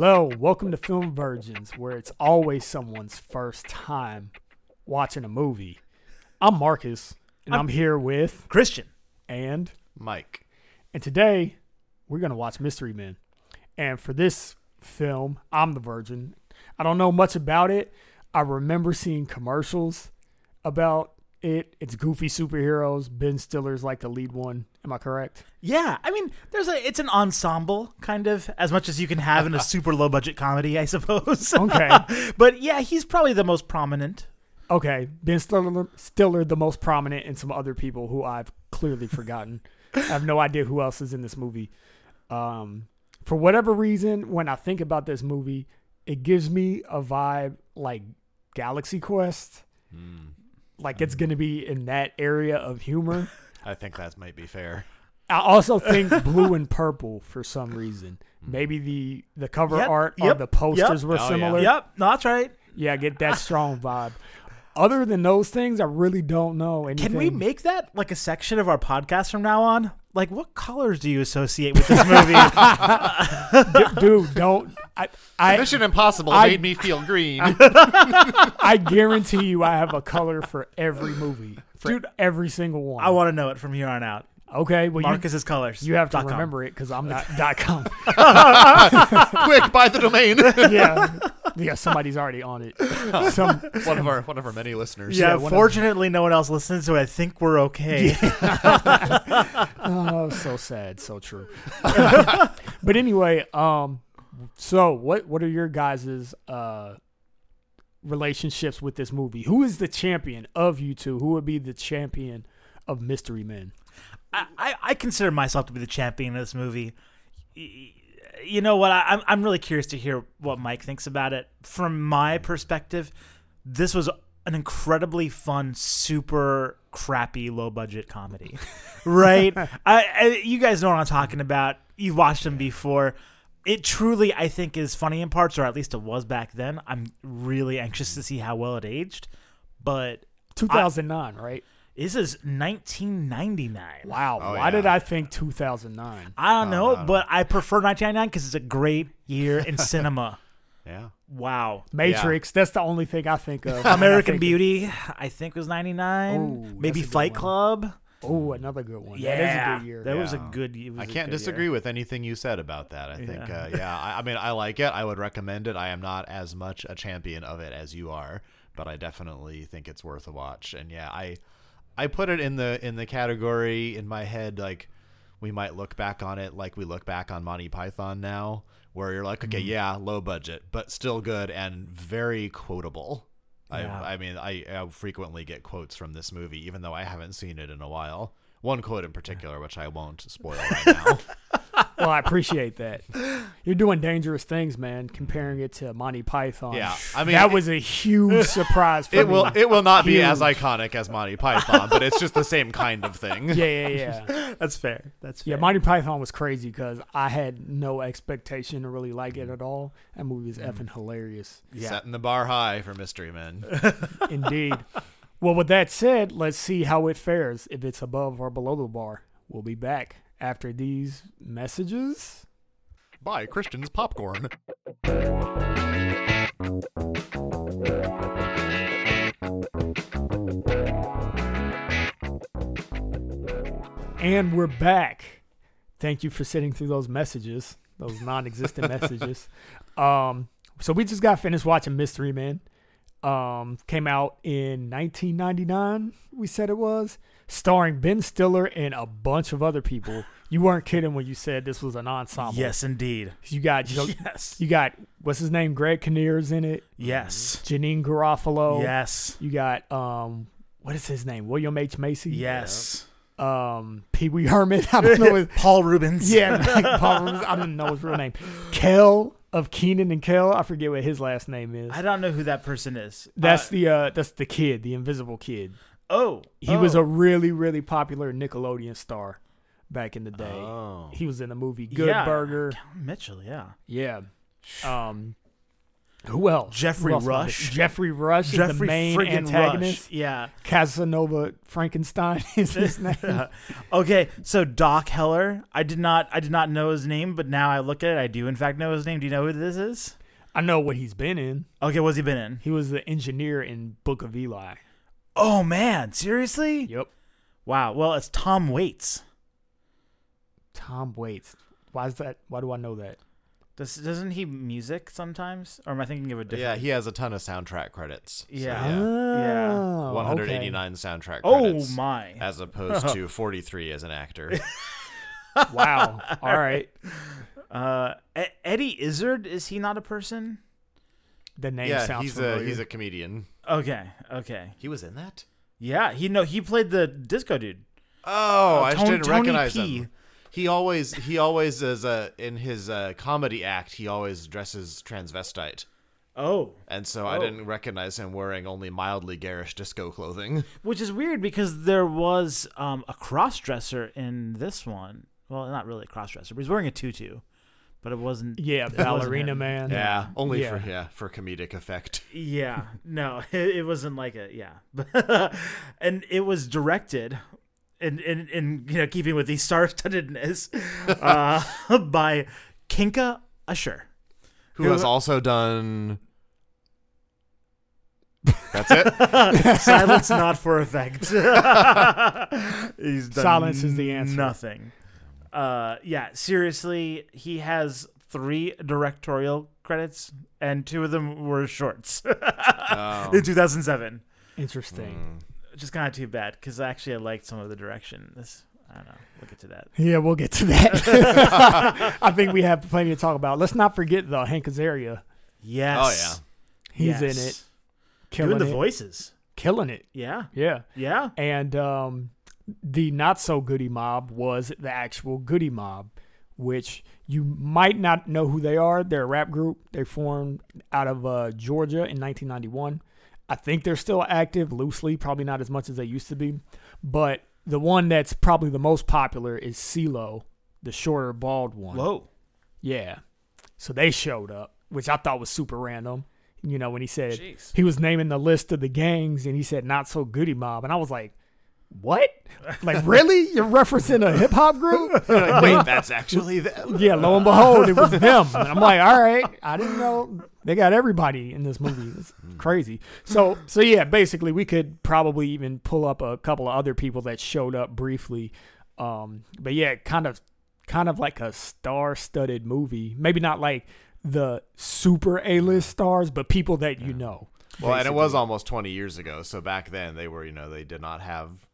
Hello, welcome to Film Virgins, where it's always someone's first time watching a movie. I'm Marcus, and I'm, here with Christian. and Mike. and today we're gonna watch Mystery Men. And for this film, I'm the virgin. I don't know much about it. I remember seeing commercials about it. It's goofy superheroes. Ben Stiller's like the lead one. Am I correct? Yeah, I mean, there's a it's an ensemble kind of as much as you can have in a super low budget comedy, I suppose. Okay. but yeah, he's probably the most prominent. Okay, Ben Stiller, Stiller, the most prominent, and some other people who I've clearly forgotten. I have no idea who else is in this movie. Um, for whatever reason, when I think about this movie, it gives me a vibe like Galaxy Quest. Like it's going to be in that area of humor. I think that might be fair. I also think blue and purple for some reason. Mm. Maybe the the cover Yep, art or the posters yep. were Oh, yeah. similar. Yep, no, that's right. Yeah, get that strong vibe. Other than those things, I really don't know anything. Can we make that like a section of our podcast from now on? Like, what colors do you associate with this movie? D- dude, don't. I, I, Mission Impossible I- made me feel green. I guarantee you, I have a color for every movie, for Dude, every single one. I want to know it from here on out. okay, well, you, Marcus's colors. you have to dot com. remember it because I'm not dot com. Quick, buy the domain. yeah, yeah, somebody's already on it. Some, one of our one of our many listeners. Yeah, one of- fortunately, no one else listens, so I think we're okay. oh, so sad, so true. but anyway, um, so what? What are your guys's uh relationships with this movie? Who is the champion of you two? Who would be the champion of Mystery Men? I, I, I consider myself to be the champion of this movie. You know what? I, I'm I'm really curious to hear what Mike thinks about it. From my perspective, this was an incredibly fun, super crappy, low budget comedy. right? I, I you guys know what I'm talking about. You've watched them before. It truly, I think, is funny in parts, or at least it was back then. I'm really anxious to see how well it aged. But 2009, right? this is 1999. Wow. Oh, Why yeah. did I think 2009? I don't oh, know, no, no. but I prefer 1999 because it's a great year in cinema. Yeah. Wow. Matrix. That's the only thing I think of. when I American think Beauty, I think was 99. Ooh, Maybe that's a Fight one. Club. Of, oh, another good one. Yeah, That is a good year. That was a Yeah. good. It was I a can't good disagree year. with anything you said about that. I think, Yeah. uh, yeah, I, I mean, I like it. I would recommend it. I am not as much a champion of it as you are, but I definitely think it's worth a watch. And yeah, I, I put it in the in the category in my head like we might look back on it like we look back on Monty Python now, where you're like, okay, yeah, low budget, but still good and very quotable. Yeah. I, I mean, I, I frequently get quotes from this movie, even though I haven't seen it in a while. One quote in particular, which I won't spoil right now. well, I appreciate that. You're doing dangerous things, man. Comparing it to Monty Python. Yeah, I mean, that it- was a huge surprise for It me. will it will not be as iconic as Monty Python, but it's just the same kind of thing. Yeah, yeah, yeah. That's fair. That's fair. Yeah, Monty Python was crazy because I had no expectation to really like it at all. That movie is effing mm. hilarious. Yeah. Setting the bar high for Mystery Men. Indeed. well, with that said, let's see how it fares. If it's above or below the bar, we'll be back after these messages. Buy Christian's popcorn. And we're back. Thank you for sitting through those messages, those non-existent messages. Um, so we just got finished watching Mystery Men. Um, came out in 1999. We said it was starring Ben Stiller and a bunch of other people. You weren't kidding when you said this was an ensemble. Yes, indeed. you got you, Yes. you got what's his name? Greg Kinnear's in it. Yes. Janeane Garofalo. Yes. You got um, what is his name? William H Macy. Yes. Um, Pee Wee Herman. I don't know. His, Paul Reubens. yeah, like Paul Reubens. I didn't know his real name. Kel of Kenan and Kel. I forget what his last name is. I don't know who that person is. That's Uh, the uh, that's the kid, the invisible kid. oh. He was oh. a really really popular Nickelodeon star. back in the day. Oh. He was in the movie Good Yeah, Burger. Mitchell, yeah. Yeah. Um. Who else? Geoffrey Who else Rush. Geoffrey Rush is Geoffrey the main antagonist. Rush. Yeah. Casanova Frankenstein is his name. okay, so Doc Heller, I did not I did not know his name, but now I look at it, I do in fact know his name. Do you know who this is? I know what he's been in. Okay, what's he been in? He was the engineer in Book of Eli. Oh man, seriously? Yep. Wow. Well, it's Tom Waits. Tom Waits. Why is that? Why do I know that? Does doesn't he music sometimes? Or am I thinking of a different Yeah, he has a ton of soundtrack credits. So, Yeah. yeah. Oh, 189 soundtrack Oh my. As opposed to 43 as an actor. Wow. All right. Uh Eddie Izzard, is he not a person? The name yeah, sounds he's familiar. a he's a comedian. Okay, okay. He was in that? Yeah, he no he played the disco dude. Oh, I just didn't Tony recognize P. him. He always he always is uh, in his uh, comedy act. He always dresses transvestite, Oh. and so I Oh. didn't recognize him wearing only mildly garish disco clothing. Which is weird because there was um, a cross dresser in this one. Well, not really a cross dresser, but he's wearing a tutu. But it wasn't. yeah, wasn't ballerina man. Yeah, only Yeah. for yeah for comedic effect. Yeah, no, it, it wasn't like a yeah, and it was directed, in in, in you know keeping with the star-studdedness, uh, by Kinka Usher. Who, Who- has also done. That's it. Silence not for effect. He's done Silence is the answer. Nothing. Uh, yeah, seriously, he has three directorial credits, and two of them were shorts Oh. in 2007. Interesting. Which is kind of too bad because actually I liked some of the direction. This I don't know. We'll get to that. Yeah, we'll get to that. I think we have plenty to talk about. Let's not forget though, Hank Azaria. Yes. Oh yeah. He's Yes. in it, killing Doing the it, voices. killing it. Yeah. Yeah, Yeah. and um, the not so Goodie Mob was the actual Goodie Mob, which you might not know who they are. They're a rap group. They formed out of uh, Georgia in 1991. I think they're still active loosely, probably not as much as they used to be. But the one that's probably the most popular is CeeLo, the shorter, bald one. Whoa. Yeah. So they showed up, which I thought was super random. You know, when he said Jeez. he was naming the list of the gangs and he said not so Goodie Mob. And I was like, what? Like, really? You're referencing a hip hop group? Wait, that's actually them. yeah, lo and behold, it was them. And I'm like, all right, I didn't know they got everybody in this movie. It's crazy. So, so yeah, basically, we could probably even pull up a couple of other people that showed up briefly. Um, but yeah, kind of, kind of like a star-studded movie. Maybe not like the super A-list stars, but people that you know. Well, and it was almost 20 years ago, so back then they were, you know, they did not have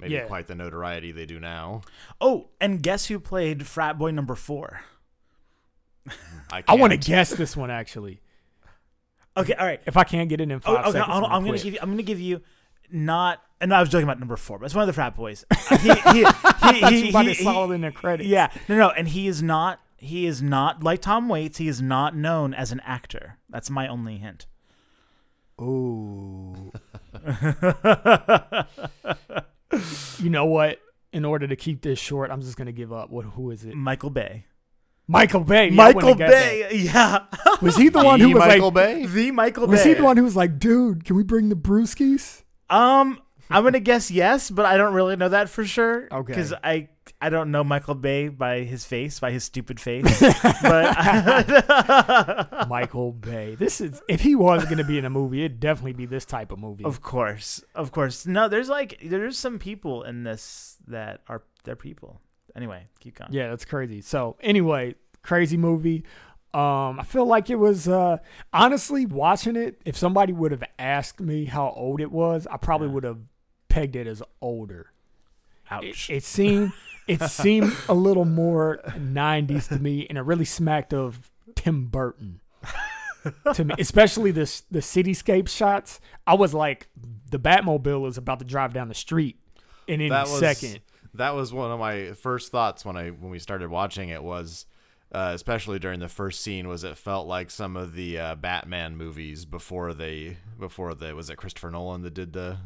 maybe Yeah. quite the notoriety they do now. Oh, and guess who played frat boy number four? I, I want to guess this one actually. Okay, all right. If I can't get it in Oh, five okay, seconds, I'm, I'm, I'm gonna give you. I'm gonna give you not. And I was joking about number four, but it's one of the frat boys. He, he, he, he, Somebody he- solid in their credits. Yeah, no, no, and he is not. He is not like Tom Waits. He is not known as an actor. That's my only hint. Ooh. you know what? In order to keep this short, I'm just gonna give up. What? Who is it? Michael Bay. Michael Bay. Michael Bay. Yeah. Was he the one The who was Michael like? Bay? the Michael Was Bay. he the one who was like, "Dude, can we bring the brewskis"? Um, I'm gonna guess yes, but I don't really know that for sure. Okay. Because I I don't know Michael Bay by his face, by his stupid face. but Michael Bay. This is if he was gonna be in a movie, it'd definitely be this type of movie. of course, of course. No, there's like there's some people in this that are they're people. Anyway, keep going. Yeah, that's crazy. So anyway, crazy movie. Um, I feel like it was uh honestly watching it, if somebody would have asked me how old it was, I probably Yeah. would have pegged it as older. It, Ouch. it seemed it seemed a little more nineties to me and it really smacked of Tim Burton. to me, especially this the cityscape shots. I was like, the Batmobile is about to drive down the street in any that was second. that was one of my first thoughts when I when we started watching it was uh, especially during the first scene was it felt like some of the uh, Batman movies before they before the was it Christopher Nolan that did the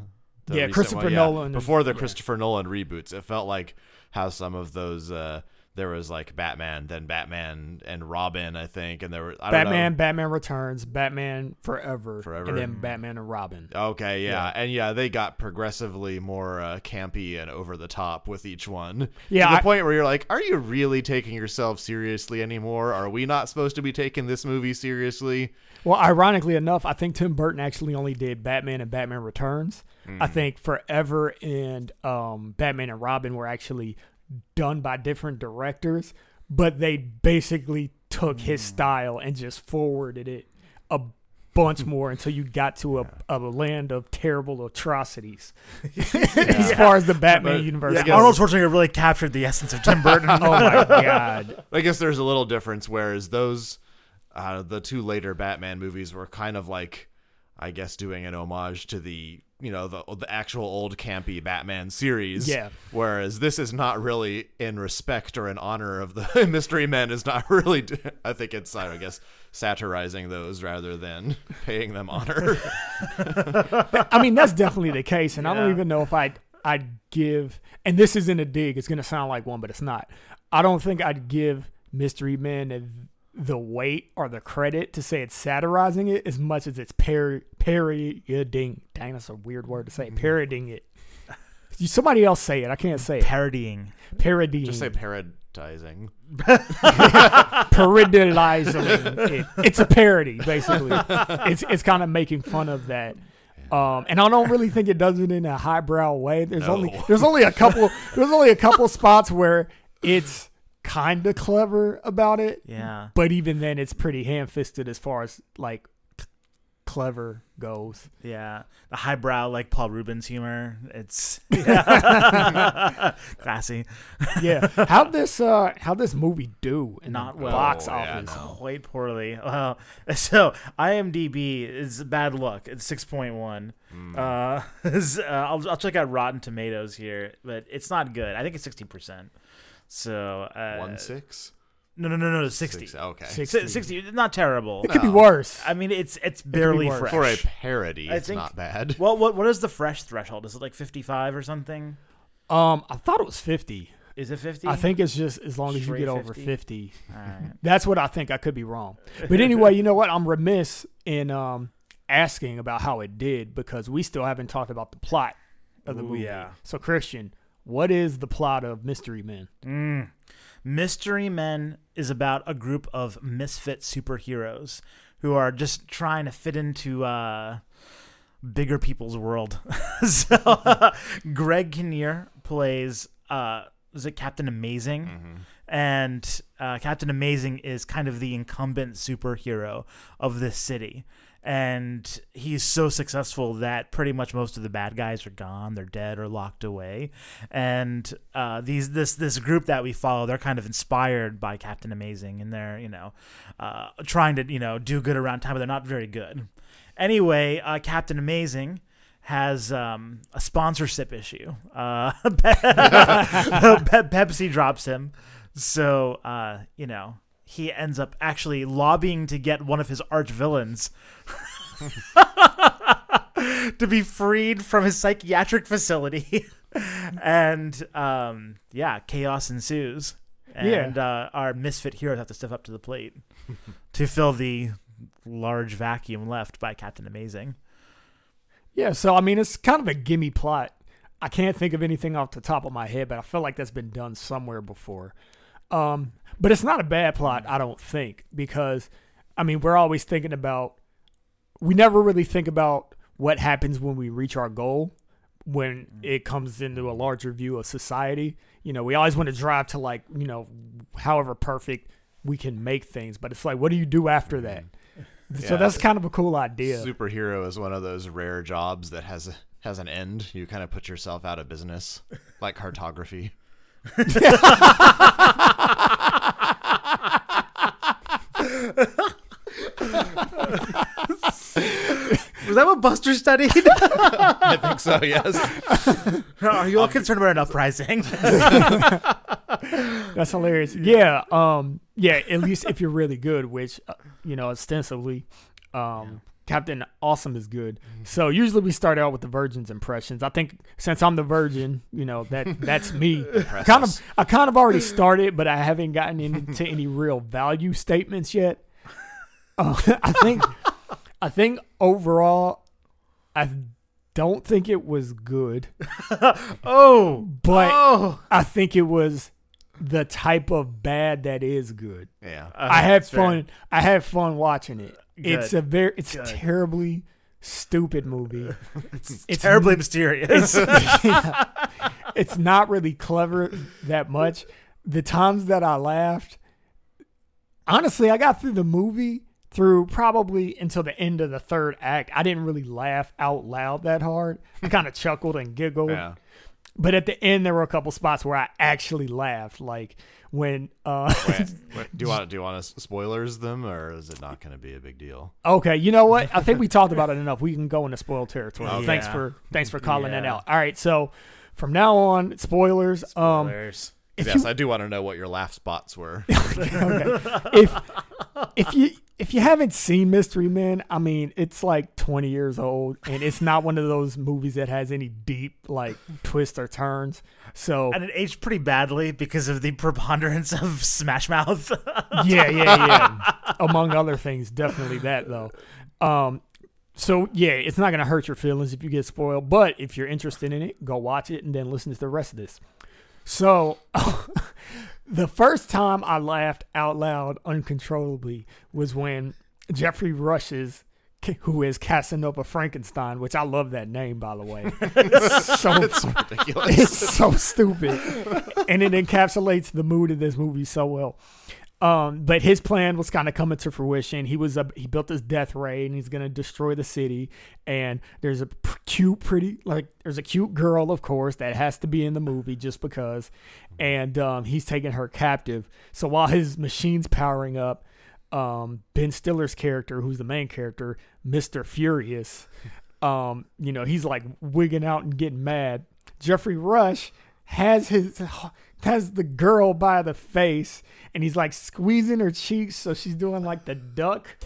Yeah, Christopher one, yeah, Nolan before the yeah. Christopher Nolan reboots. It felt like how some of those uh, there was like Batman, then Batman and Robin, I think, and there were I don't Batman, know. Batman Returns, Batman Forever, Forever. and then Batman and Robin. Okay, yeah. Yeah. and yeah, they got progressively more uh, campy and over the top with each one. Yeah, to the I- point where you're like, are you really taking yourself seriously anymore? Are we not supposed to be taking this movie seriously? Well, ironically enough, I think Tim Burton actually only did Batman and Batman Returns. I think Forever and um, Batman and Robin were actually done by different directors, but they basically took his style and just forwarded it a bunch more until you got to a, a land of terrible atrocities as far as the Batman But- universe. yeah, goes. Arnold Schwarzenegger really captured the essence of Tim Burton. oh my god! I guess there's a little difference. Whereas those, uh, the two later Batman movies were kind of like, I guess, doing an homage to the you know the the actual old campy Batman series. Yeah. Whereas this is not really in respect or in honor of the Mystery Men. Is not really. I think it's I guess satirizing those rather than paying them honor. I mean, that's definitely the case, and I don't even know if I'd I'd give. And this isn't a dig; it's gonna sound like one, but it's not. I don't think I'd give Mystery Men the weight or the credit to say it's satirizing it as much as it's par- parodying. Dang, that's a weird word to say. Mm-hmm. Parodying it. Somebody else say it. I can't say it. Parodying. Parodying. Just say parodizing. parodializing it. It's a parody, basically. It's it's kind of making fun of that. Um, and I don't really think it does it in a highbrow way. There's only there's only a couple there's only a couple spots where it's kind of clever about it, Yeah. but even then, it's pretty ham fisted as far as like clever goes. Yeah. The highbrow, like Paul Reubens humor. It's yeah. classy. Yeah, how this uh how this movie do in Not the well. box Oh, yeah, office? no. Quite poorly. Well, so IMDb is bad luck. It's six point one. Uh, uh, I'll I'll check out Rotten Tomatoes here, but it's not good. I think it's sixty percent. So uh, One six. No, no, no, no, sixty. Six, Okay. Six- Si- 60. Not terrible. It could be No. worse. I mean, it's it's barely worse. fresh. For a parody, I it's think- not bad. Well, what what is the fresh threshold? Is it like fifty five or something? Um, I thought it was fifty. Is it fifty? I think it's just as long as you Straight get over 50? 50. All right. That's what I think. I could be wrong. But anyway, you know what? I'm remiss in um, asking about how it did because we still haven't talked about the plot of the Ooh, movie. yeah. So, Christian, what is the plot of Mystery Men? Mm. Mystery Men is about a group of misfit superheroes who are just trying to fit into uh, bigger people's world. so Greg Kinnear plays uh, is it Captain Amazing? And uh, Captain Amazing is kind of the incumbent superhero of this city. And he's so successful that pretty much most of the bad guys are gone. They're dead or locked away. And uh, these this this group that we follow, they're kind of inspired by Captain Amazing, and they're you know uh, trying to you know do good around time, but they're not very good. Anyway, uh, Captain Amazing has um, a sponsorship issue. Uh, Pe- Pepsi drops him, so uh, you know he ends up actually lobbying to get one of his arch villains to be freed from his psychiatric facility, and um, yeah, chaos ensues. And uh, our misfit heroes have to step up to the plate to fill the large vacuum left by Captain Amazing. Yeah, so I mean, it's kind of a gimme plot. I can't think of anything off the top of my head, but I feel like that's been done somewhere before. Um, but it's not a bad plot, I don't think, because I mean, we're always thinking about. We never really think about what happens when we reach our goal, when it comes into a larger view of society. You know, we always want to drive to like, you know, however perfect we can make things, but it's like, what do you do after that? So that's kind of a cool idea. Superhero is one of those rare jobs that has a, has an end. You kind of put yourself out of business, like cartography. Was that what Buster studied? I think so. Yes. Are you all concerned about an uprising? That's hilarious. Yeah, um, yeah. At least if you're really good, which uh, you know, ostensibly, um, Captain Awesome is good. So usually we start out with the Virgin's impressions. I think since I'm the Virgin, you know that that's me. kind of. I kind of already started, but I haven't gotten into any real value statements yet. Uh, I think, I think overall, I don't think it was good, Oh, but oh. I think it was the type of bad that is good. Yeah. I had That's fair. fun. I had fun watching it. It's a very, it's Good. terribly stupid movie. It's, It's terribly mysterious. yeah. It's not really clever that much. The times that I laughed, honestly, I got through the movie through probably until the end of the third act. I didn't really laugh out loud that hard. I kind of chuckled and giggled. Yeah. But at the end, there were a couple spots where I actually laughed, like when. Uh, Wait, wait, do you want do you want to spoilers them or is it not going to be a big deal? Okay, you know what? I think we talked about it enough. We can go into spoil territory. Okay. Thanks Yeah. for thanks for calling that out. All right, so from now on, spoilers. Um, Spoilers. if yes, you I do want to know what your laugh spots were. okay. if if you if you haven't seen Mystery Men, I mean, it's like 20 years old, and it's not one of those movies that has any deep like twists or turns. So and it aged pretty badly because of the preponderance of Smash Mouth. yeah, yeah, yeah. Among other things, definitely that though. Um, so yeah, it's not gonna hurt your feelings if you get spoiled. But if you're interested in it, go watch it and then listen to the rest of this. So the first time I laughed out loud uncontrollably was when Geoffrey Rush's who is Casanova Frankenstein, which I love that name by the way. It's so Ridiculous. it's so stupid and it encapsulates the mood of this movie so well um, but his plan was kind of coming to fruition. He was a, he built this death ray and he's gonna destroy the city. And there's a cute, pretty like there's a cute girl, of course, that has to be in the movie just because. And um, he's taking her captive. So while his machine's powering up, um, Ben Stiller's character, who's the main character, Mister Furious, um, you know, he's like wigging out and getting mad. Geoffrey Rush has his has the girl by the face and he's like squeezing her cheeks so she's doing like the duck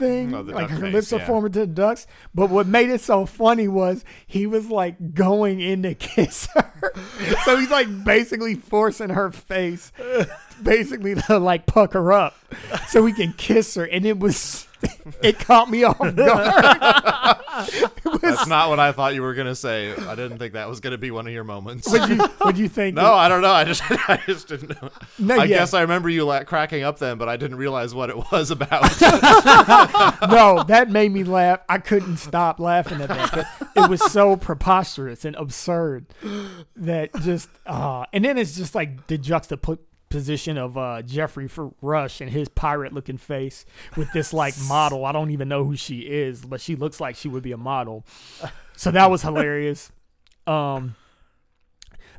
thing. Oh, the like duck her face, lips are forming to the ducks. But what made it so funny was he was like going in to kiss her. So he's like basically forcing her face basically to like puck her up so we can kiss her and it was it caught me off guard was- That's not what I thought you were going to say. I didn't think that was going to be one of your moments. what'd you, what'd you think No, I don't know. I just, I just didn't know. No, I yeah. guess I remember you la- cracking up then, but I didn't realize what it was about. no, that made me laugh. I couldn't stop laughing at that. It was so preposterous and absurd that just uh and then it's just like the juxtaposition of uh Geoffrey for Rush and his pirate looking face with this like model. I don't even know who she is, but she looks like she would be a model. So that was hilarious. Um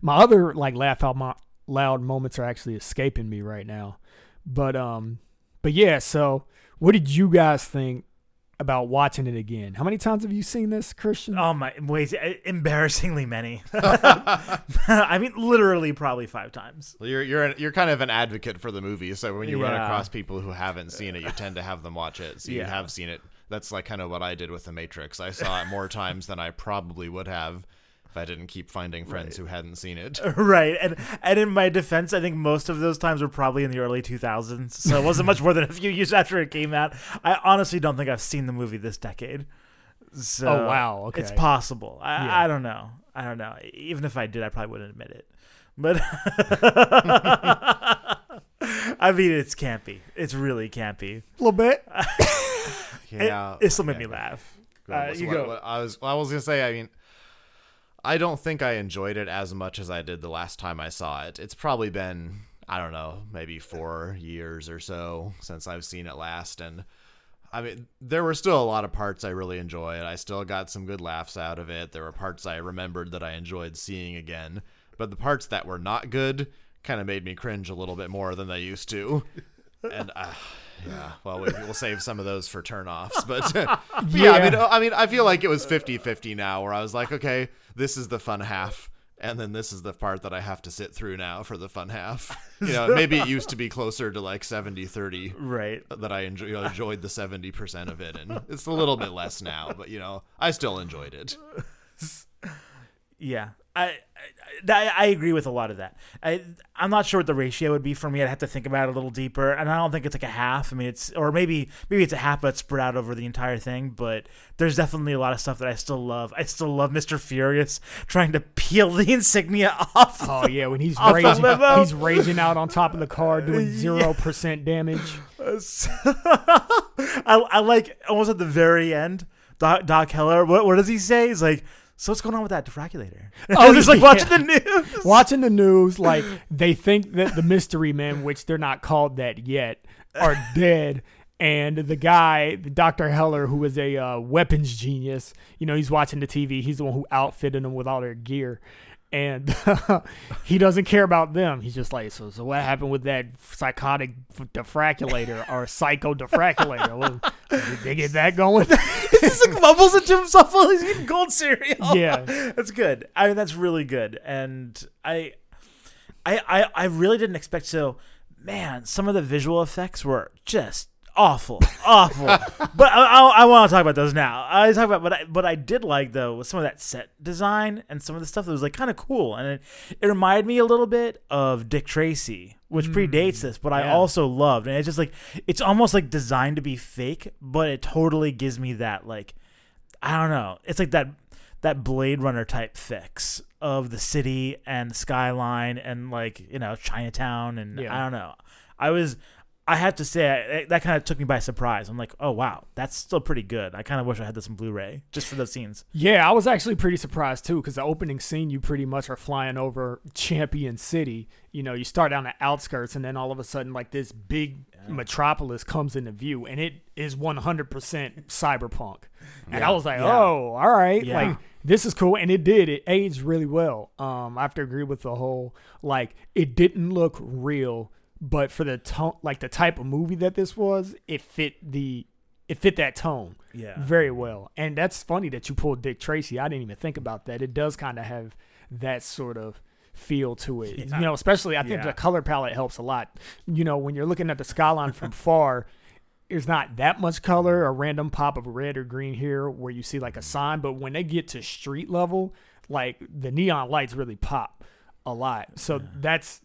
my other like laugh out mo- loud moments are actually escaping me right now. But um but yeah, so what did you guys think about watching it again? How many times have you seen this, Christian? oh my, wait, embarrassingly many. I mean, literally, probably five times. you're you're an, you're kind of an advocate for the movie, so when you run across people who haven't seen it, you tend to have them watch it. So you have seen it. That's like kind of what I did with The Matrix. I saw it more times than I probably would have if I didn't keep finding friends who hadn't seen it. Right, and and in my defense, I think most of those times were probably in the early 2000s, so it wasn't much more than a few years after it came out. I honestly don't think I've seen the movie this decade. So Oh, wow, okay. it's possible. I, Yeah. I don't know. I don't know. Even if I did, I probably wouldn't admit it. But I mean, it's campy. It's really campy. A little bit. Yeah, it, it still made yeah. me laugh. Uh, you What- go. what I was well, I was gonna say. I mean, I don't think I enjoyed it as much as I did the last time I saw it. It's probably been I don't know, maybe four years or so since I've seen it last, and I mean, there were still a lot of parts I really enjoyed. I still got some good laughs out of it. There were parts I remembered that I enjoyed seeing again, but the parts that were not good kind of made me cringe a little bit more than they used to. And uh, yeah, well, we, we'll save some of those for turnoffs, but yeah, I mean, I mean, I feel like it was 50-50 now, where I was like, okay, this is the fun half, and then this is the part that I have to sit through now for the fun half. You know, maybe it used to be closer to like 70 30 Right. that I enjoy, you know, enjoyed the 70% of it and it's a little bit less now, but you know, I still enjoyed it. Yeah, I, I I agree with a lot of that. I I'm not sure what the ratio would be for me. I'd have to think about it a little deeper, and I don't think it's like a half. I mean, it's or maybe maybe it's a half, but spread out over the entire thing. But there's definitely a lot of stuff that I still love. I still love Mister Furious trying to peel the insignia off. Oh yeah, when he's raging, he's raging out on top of the car doing zero percent damage. I, I like almost at the very end, Doc, Doc Heller. What, what does he say? He's like, "So what's going on with that defraculator?" Oh, just like yeah. watching the news. Watching the news, like they think that the mystery men, which they're not called that yet, are dead. And the guy, Dr. Heller, who is a uh, weapons genius, you know, he's watching the TV. He's the one who outfitted them with all their gear. And he doesn't care about them. He's just like, so, so what happened with that psychotic defraculator or psycho defraculator? Did they get that going? He just like mumbles to himself while he's eating cold cereal. Yeah. that's good. I mean, that's really good. And I, I, I, I really didn't expect so. Man, some of the visual effects were just awful, awful. but I, I, I want to talk about those now. I talk about what I, what I did like though was some of that set design and some of the stuff that was like kind of cool, and it, it reminded me a little bit of Dick Tracy, which hmm. predates this, but I also loved, and it's just like it's almost like designed to be fake, but it totally gives me that like I don't know. It's like that that Blade Runner type fix of the city and the skyline and like you know Chinatown and Yeah. I don't know. I was I have to say I, that kind of took me by surprise. I'm like, oh wow, that's still pretty good. I kind of wish I had this in Blu-ray just for those scenes. Yeah, I was actually pretty surprised too because the opening scene, you pretty much are flying over Champion City. You know, you start on the outskirts, and then all of a sudden, like this big metropolis comes into view, and it is 100% cyberpunk. And I was like, Yeah. oh, all right, Yeah. like this is cool, and it did. It aged really well. Um, I have to agree with the whole like it didn't look real, but for the tone, like the type of movie that this was, it fit the it fit that tone Yeah. very well. And that's funny that you pulled Dick Tracy. I didn't even think about that. It does kind of have that sort of feel to it. You know, especially I think Yeah. the color palette helps a lot. You know, when you're looking at the skyline from far, there's not that much color, a random pop of red or green here where you see like a sign, but when they get to street level, like the neon lights really pop a lot. So that's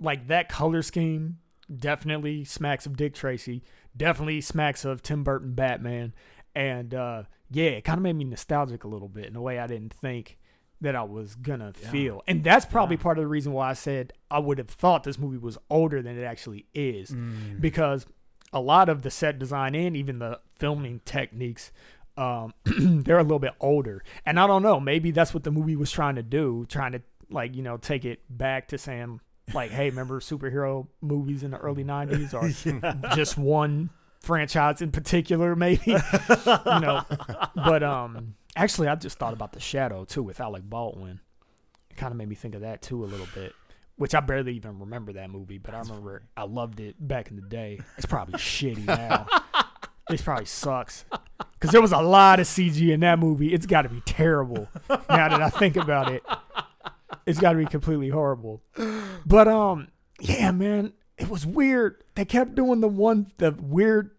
like that color scheme definitely smacks of Dick Tracy, definitely smacks of Tim Burton Batman. And uh, yeah, it kind of made me nostalgic a little bit in a way I didn't think that I was gonna feel. And that's probably part of the reason why I said I would have thought this movie was older than it actually is. Because a lot of the set design and even the filming techniques um, they're a little bit older. And I don't know, maybe that's what the movie was trying to do, trying to like, you know, take it back to saying like, hey, remember superhero movies in the early 90s or just one franchise in particular maybe, you know. But um actually I just thought about The Shadow too with Alec Baldwin. It kind of made me think of that too a little bit. Which I barely even remember that movie, but I remember I loved it back in the day. It's probably shitty now. It probably sucks. Because there was a lot of CG in that movie. It's got to be terrible. Now that I think about it, it's got to be completely horrible. But um, yeah, man, it was weird. They kept doing the one, the weird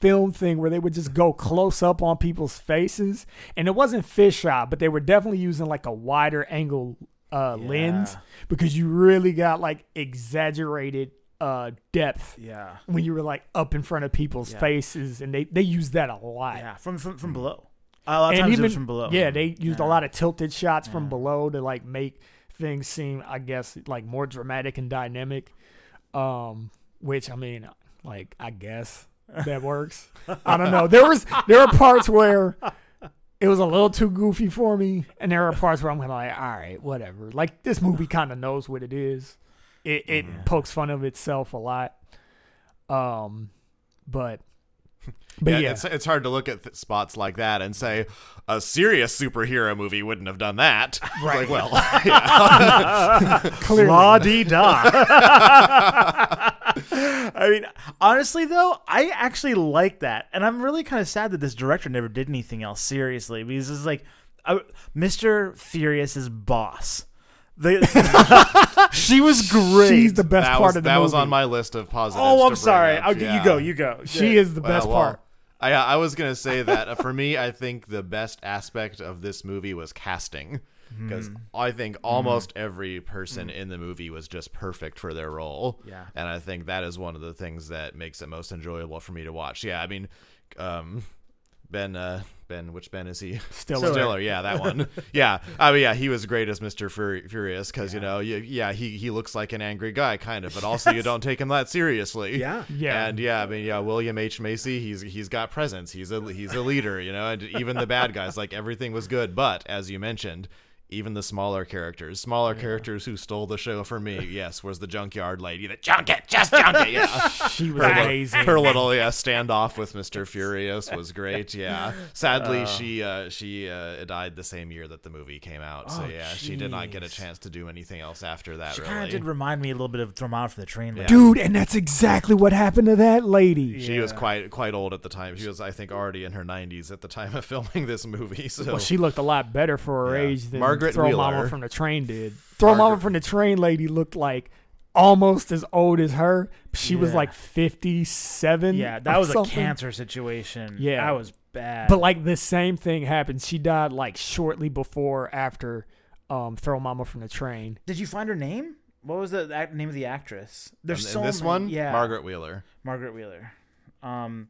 film thing where they would just go close up on people's faces, and it wasn't fisheye, but they were definitely using like a wider angle uh, lens because you really got like exaggerated uh depth Yeah. when you were like up in front of people's Yeah. faces, and they they use that a lot. Yeah. From from from below. A lot of And times it even was from below. yeah, they used Yeah. a lot of tilted shots from below to like make things seem, I guess, like more dramatic and dynamic. Um, which I mean, like I guess that works. I don't know. There was there are parts where it was a little too goofy for me, and there are parts where I'm kind of like, all right, whatever. Like this movie kind of knows what it is. It it Yeah. pokes fun of itself a lot. Um, but but yeah, yeah, It's, it's hard to look at th- spots like that and say a serious superhero movie wouldn't have done that. Right. Like, well, yeah. clearly. La di da. I mean, honestly though, I actually like that, and I'm really kind of sad that this director never did anything else seriously because it's like uh, I, Mr. Furious's boss. The, she was great. She's the best that part was, of the that movie. was on my list of positives. oh, I'm sorry. up. I'll, Yeah. You go. You go. She is the Well, best well, part. I, I was gonna say that uh, for me, I think the best aspect of this movie was casting, because Hmm. I think almost every person in the movie was just perfect for their role. Yeah. and I think that is one of the things that makes it most enjoyable for me to watch. Yeah, I mean, um, Ben, uh, Ben, which Ben is he? Stiller. Stiller, yeah, that one. yeah, I mean, yeah, he was great as Mister Fur- Furious because you know, you, yeah, he he looks like an angry guy, kind of, but also you don't take him that seriously. Yeah. Yeah. and yeah, I mean, yeah, William H Macy, he's he's got presence. He's a he's a leader, you know, and even the bad guys, like everything was good. But as you mentioned. Even the smaller characters, smaller characters who stole the show for me, yes, was the junkyard lady. The junk it, just junk it, yeah. She was Her, amazing. her little yeah standoff with Mr. Furious was great. Yeah. Sadly, Uh. she uh, she uh, died the same year that the movie came out. So Oh, yeah, she did not get a chance to do anything else after that. She really. kind of did remind me a little bit of out for the train. lady. Dude, and that's exactly what happened to that lady. She was quite quite old at the time. She was, I think, already in her 90s at the time of filming this movie. So Well, she looked a lot better for her Yeah. age than Margaret Throw Momma from the Train did. Throw Momma from the Train lady looked like almost as old as her. She was like 57. Yeah, that or was a cancer situation. Yeah. that was bad. But like the same thing happened. She died like shortly before or after um, Throw Momma from the Train. did you find her name? What was the act- name of the actress? There's in, so this many- one, Yeah, Margaret Wheeler. Margaret Wheeler. Um,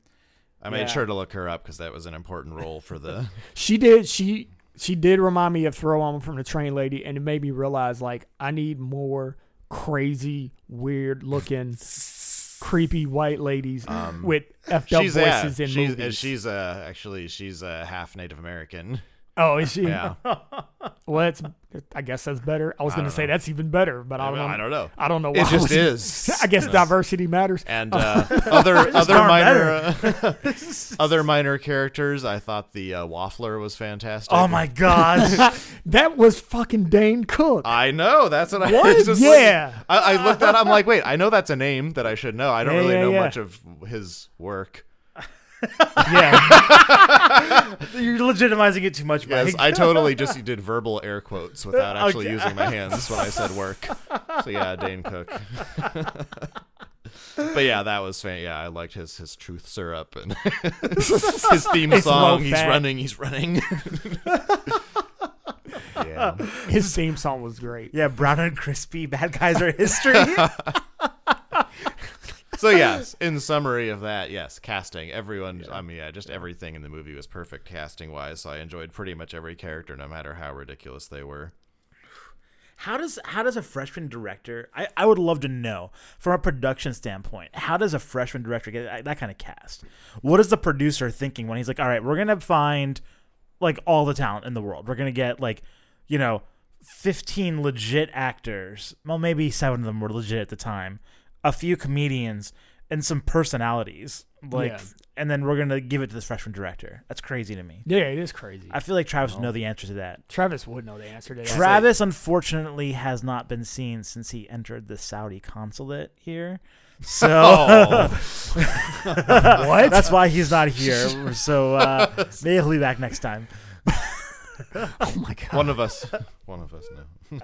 I made Yeah. sure to look her up because that was an important role for the. She did. She she did remind me of Throw Momma from the Train lady, and it made me realize like I need more crazy, weird looking, creepy white ladies Um, with effed up voices in she's, movies. she's uh, actually she's uh, half Native American. Oh, is she? Yeah, Well, that's. I guess that's better. I was going to say know. that's even better, but I don't know. I don't know. I don't know why. It I just was- is. I guess diversity matters. And uh, other other minor uh, other minor characters, I thought the uh, Waffler was fantastic. oh my god, That was fucking Dane Cook. I know. That's what I was just like- Yeah. I, I looked at. I'm like, wait. I know that's a name that I should know. I don't Yeah, really yeah, know yeah. much of his work. Yeah. you're legitimizing it too much, Yes, I totally just did verbal air quotes without actually Okay. using my hands when I said work. So yeah, Dane Cook. but yeah, that was fan- yeah. I liked his his truth syrup and his theme It's song. He's fat. running. He's running. yeah. His theme song was great. yeah, brown and crispy. Bad guys are history. So yes, in summary of that, yes, casting. Everyone, I mean, yeah, just everything in the movie was perfect casting wise. So I enjoyed pretty much every character, no matter how ridiculous they were. How does how does a freshman director? I, I would love to know from a production standpoint. How does a freshman director get that, that kind of cast? What is the producer thinking when he's like, all right, we're gonna find like all the talent in the world. We're gonna get like, you know, fifteen legit actors. Well, maybe seven of them were legit at the time. A few comedians and some personalities. Like, Yeah. and then we're gonna give it to this freshman director. That's crazy to me. Yeah, it is crazy. I feel like Travis would know the answer to that. Travis would know the answer to that. Travis, unfortunately, has not been seen since he entered the Saudi consulate here. So Oh, what? that's why he's not here. So uh, maybe he'll be back next time. oh my god. one of us, one of us, no.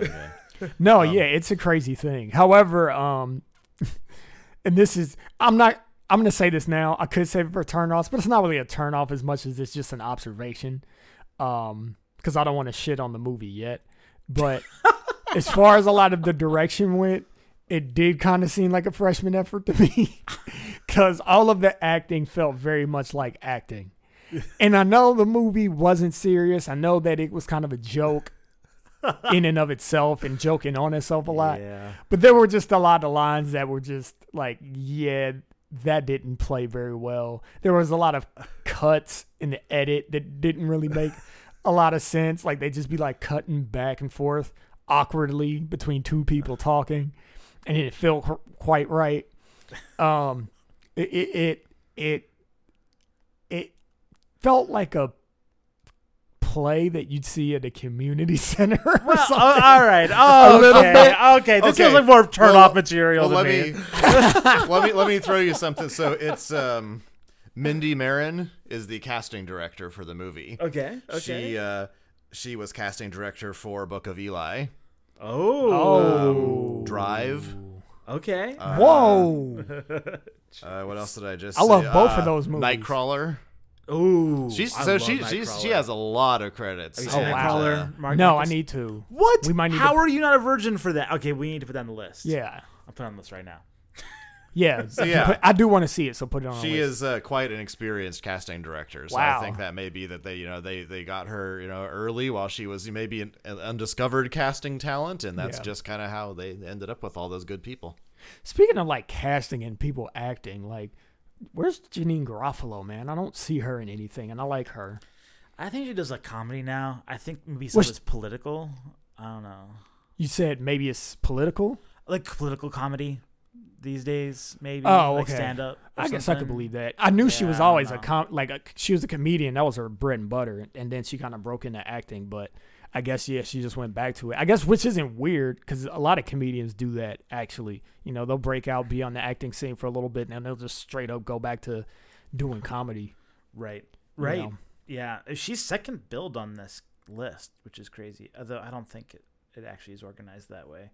yeah. No, Um, yeah, it's a crazy thing. However, um, and this is I'm not I'm gonna say this now. I could save it for turnoffs, but it's not really a turnoff as much as it's just an observation. Um, because I don't want to shit on the movie yet. But as far as a lot of the direction went, it did kind of seem like a freshman effort to me. Cause all of the acting felt very much like acting. And I know the movie wasn't serious. I know that it was kind of a joke in and of itself and joking on itself a lot. Yeah. But there were just a lot of lines that were just like, yeah, that didn't play very well. There was a lot of cuts in the edit that didn't really make a lot of sense. Like they'd just be like cutting back and forth awkwardly between two people talking, and it felt quite right. Um, it it it it, it felt like a play that you'd see at a community center or Well, something. oh, all right. Oh, A little okay. bit. Okay. This Okay. feels like more turn Well, off material Well, to let me. me let me let me throw you something. So it's um, Mindy Marin is the casting director for the movie. Okay. Okay. She uh, she was casting director for Book of Eli. Oh. Oh. Drive. Okay. Uh, Whoa! Uh, what else did I just? I love say? both of Uh, those movies. Nightcrawler. Ooh. She's I so love she she's, she Nightcrawler. has a lot of credits. Have you Oh, seen And, wow. Nightcrawler, Mark no, I Marcus? need to. What? We might need How to- are you not a virgin for that? Okay, we need to put that on the list. Yeah, I'll put it on the list right now. yeah. yeah. Put- I do want to see it, so put it on. She the list. is uh, quite an experienced casting director, so Wow. I think that may be that they, you know, they they got her, you know, early while she was maybe an, an undiscovered casting talent, and that's Yeah. just kind of how they ended up with all those good people. Speaking of like casting and people acting, like where's Janeane Garofalo, man? I don't see her in anything, and I like her. I think she does like comedy now. I think maybe some Well, it's political. I don't know. You said maybe it's political. Like political comedy these days, maybe. Oh, like okay. stand up. I guess I could believe that. I knew she was Yeah, I don't always a com like a, she was a comedian. That was her bread and butter, and then she kind of broke into acting. But I guess yeah, she just went back to it. I guess which isn't weird because a lot of comedians do that. Actually, you know, they'll break out, be on the acting scene for a little bit, and then they'll just straight up go back to doing comedy. Right. you Right. know. Yeah. She's second build on this list, which is crazy. Although I don't think it, it actually is organized that way.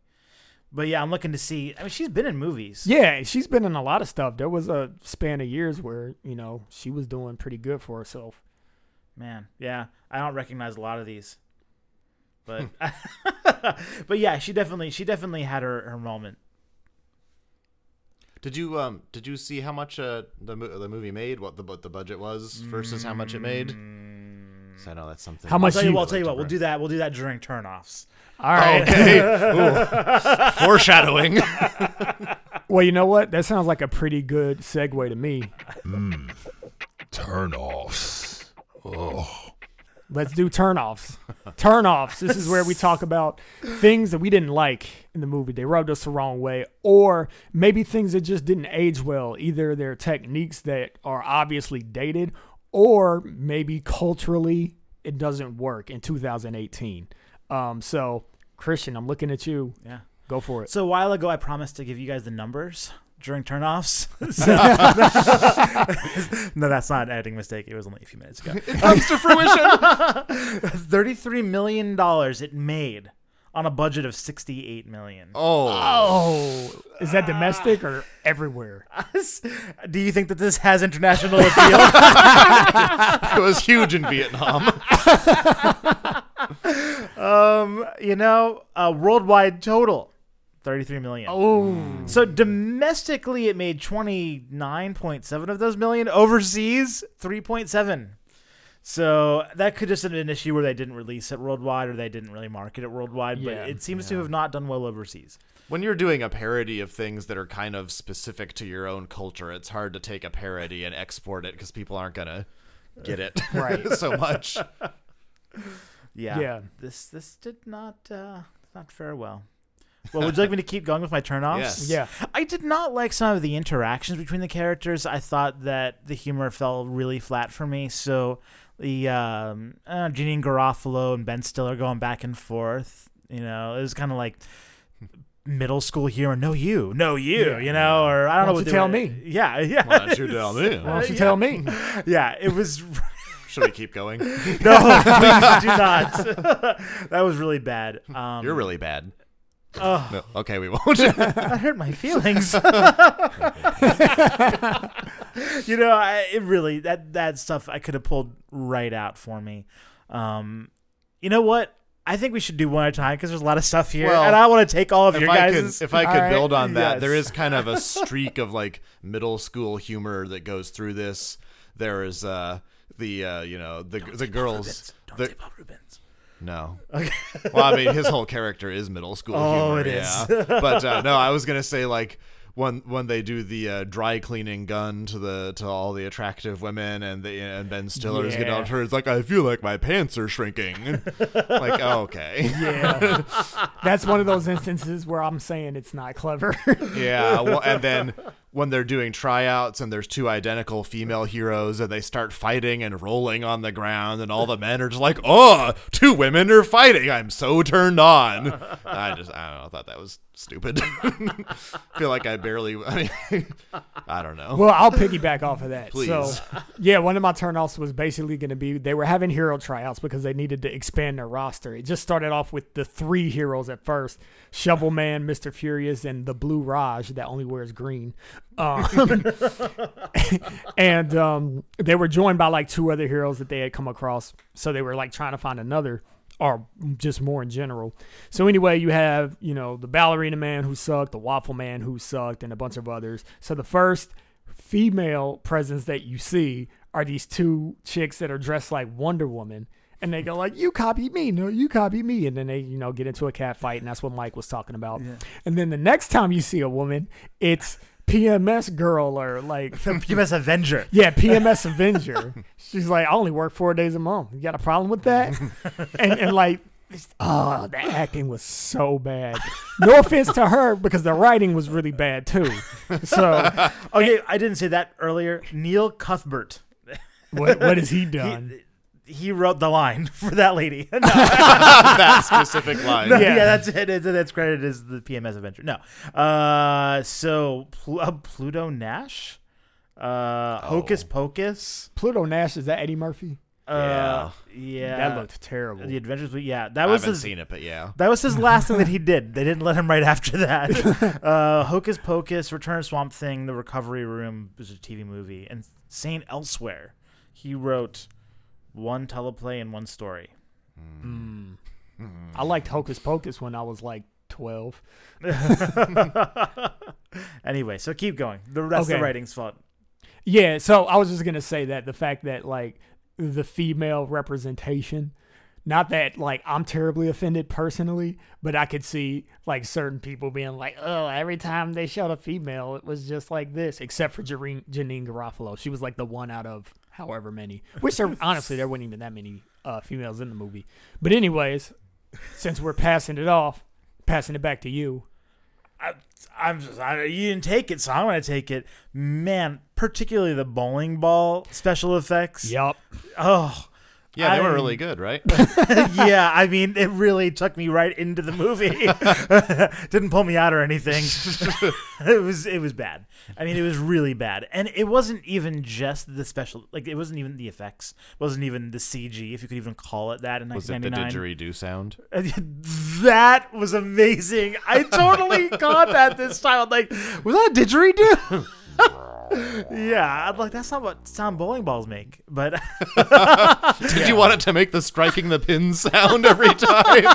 But yeah, I'm looking to see. I mean, she's been in movies. Yeah, she's been in a lot of stuff. There was a span of years where you know she was doing pretty good for herself. Man, yeah, I don't recognize a lot of these, but but yeah, she definitely she definitely had her her moment. Did you um did you see how much uh the the movie made? What the what the budget was versus how much it made? So I know that's something. How I'll much tell you you- what. I'll tell you what. We'll do that. We'll do that during turnoffs. All right. Okay. Foreshadowing. well, you know what? That sounds like a pretty good segue to me. Turn offs. Oh. Let's do turnoffs. Turnoffs. This is where we talk about things that we didn't like in the movie. They rubbed us the wrong way, or maybe things that just didn't age well. Either they're techniques that are obviously dated, or maybe culturally it doesn't work in 2018. Um, so, Christian, I'm looking at you. Yeah. Go for it. So a while ago, I promised to give you guys the numbers during turnoffs. no, that's not an editing mistake. It was only a few minutes ago. It comes to fruition. Thirty-three million dollars it made on a budget of sixty-eight million. Oh. Oh, is that domestic or everywhere? Do you think that this has international appeal? it was huge in Vietnam. um, you know, uh, worldwide total, thirty-three million. Oh, So domestically, it made twenty nine point seven of those million. Overseas, three point seven. So that could just have been an issue where they didn't release it worldwide or they didn't really market it worldwide. Yeah, but it seems to have not done well overseas. When you're doing a parody of things that are kind of specific to your own culture, it's hard to take a parody and export it because people aren't gonna get it Right. so much. Yeah. Yeah. This this did not uh, not fare well. Well, would you like me to keep going with my turnoffs? Yes. yeah. I did not like some of the interactions between the characters. I thought that the humor fell really flat for me. So the um, uh, Janeane Garofalo and Ben Stiller going back and forth, you know, it was kind of like middle school humor. No, you, no, you, Yeah. you know, or I don't Why know what you they tell were- me? Yeah, yeah. Why don't you tell me? Why don't you yeah. tell me? yeah, it was. Should we keep going? No, please do not. that was really bad. Um, You're really bad. Oh, No, okay, we won't. that hurt my feelings. you know, I, it really that that stuff I could have pulled right out for me. Um, you know what? I think we should do one at a time because there's a lot of stuff here, Well, and I want to take all of your I could, guys. if I could All right. build on that, Yes. there is kind of a streak of like middle school humor that goes through this. There is uh the uh you know the the girls. Don't the- say Bob Reubens. No. Well, I mean, his whole character is middle school Oh, humor. it is. yeah. but uh, no, I was gonna say like when when they do the uh, dry cleaning gun to the to all the attractive women and the and Ben Stiller's getting Yeah. on her. It's like I feel like my pants are shrinking. like oh, okay, Yeah. That's one of those instances where I'm saying it's not clever. yeah. Well, and then when they're doing tryouts and there's two identical female heroes and they start fighting and rolling on the ground and all the men are just like, "Oh, two women are fighting. I'm so turned on." I just I don't know, I thought that was stupid. feel like I barely I mean I don't know. Well, I'll piggyback off of that. So, yeah, one of my turnoffs was basically going to be they were having hero tryouts because they needed to expand their roster. It just started off with the three heroes at first Shovel Man, Mr. Furious, and the Blue Raja that only wears green. Um, and um, they were joined by like two other heroes that they had come across. So they were like trying to find another or just more in general. So anyway, you have, you know, the ballerina man who sucked, the waffle man who sucked, and a bunch of others. So the first female presence that you see are these two chicks that are dressed like Wonder Woman. And they go like, "You copy me, no, you copy me," and then they, you know, get into a cat fight, and that's what Mike was talking about. And then the next time you see a woman, it's PMS girl or like PMS Avenger. yeah, PMS Avenger. She's like, I only work four days a month. You got a problem with that? and, and like, oh, the acting was so bad. No offense to her because the writing was really bad too. So, Okay, I didn't say that earlier. Neil Cuthbert. what, what has he done? He, he wrote the line for that lady. No, that specific line. no, Yeah. yeah. that's it. It's, that's credited as the PMS Avenger. No. Uh, so Pl- uh, Pluto Nash, uh, Hocus Oh. Pocus. Pluto Nash is that Eddie Murphy? Uh, yeah. that looked terrible. The Adventures. Yeah, that I was haven't his. seen it, but yeah. That was his last thing that he did. They didn't let him right after that. Uh, Hocus Pocus, Return of Swamp Thing, The Recovery Room was a TV movie, and Saint Elsewhere. He wrote one teleplay and one story. Mm. I liked Hocus Pocus when I was like twelve. anyway, so keep going. The rest of the writing's fault. Yeah, so I was just gonna say that the fact that like the female representation, not that like I'm terribly offended personally, but I could see like certain people being like, oh, every time they showed a female, it was just like this, except for Janeane, Janeane Garofalo. She was like the one out of however many, which there honestly there weren't even that many uh, females in the movie. But anyways, since we're passing it off, passing it back to you. I, I'm just, I, you didn't take it, so I'm gonna take it. Man, particularly the bowling ball special effects. Yep. Oh, Yeah, they I- were really good, right? yeah, I mean, it really took me right into the movie. Didn't pull me out or anything. it was it was bad. I mean, it was really bad, and it wasn't even just the special. Like, it wasn't even the effects. It wasn't even the CG, if you could even call it that in Was it the didgeridoo sound? that was amazing. I totally caught that this time. I'm like, was that a didgeridoo? Yeah, I'm like, that's not what sound bowling balls make. But Did you want it to make the striking the pin sound every time?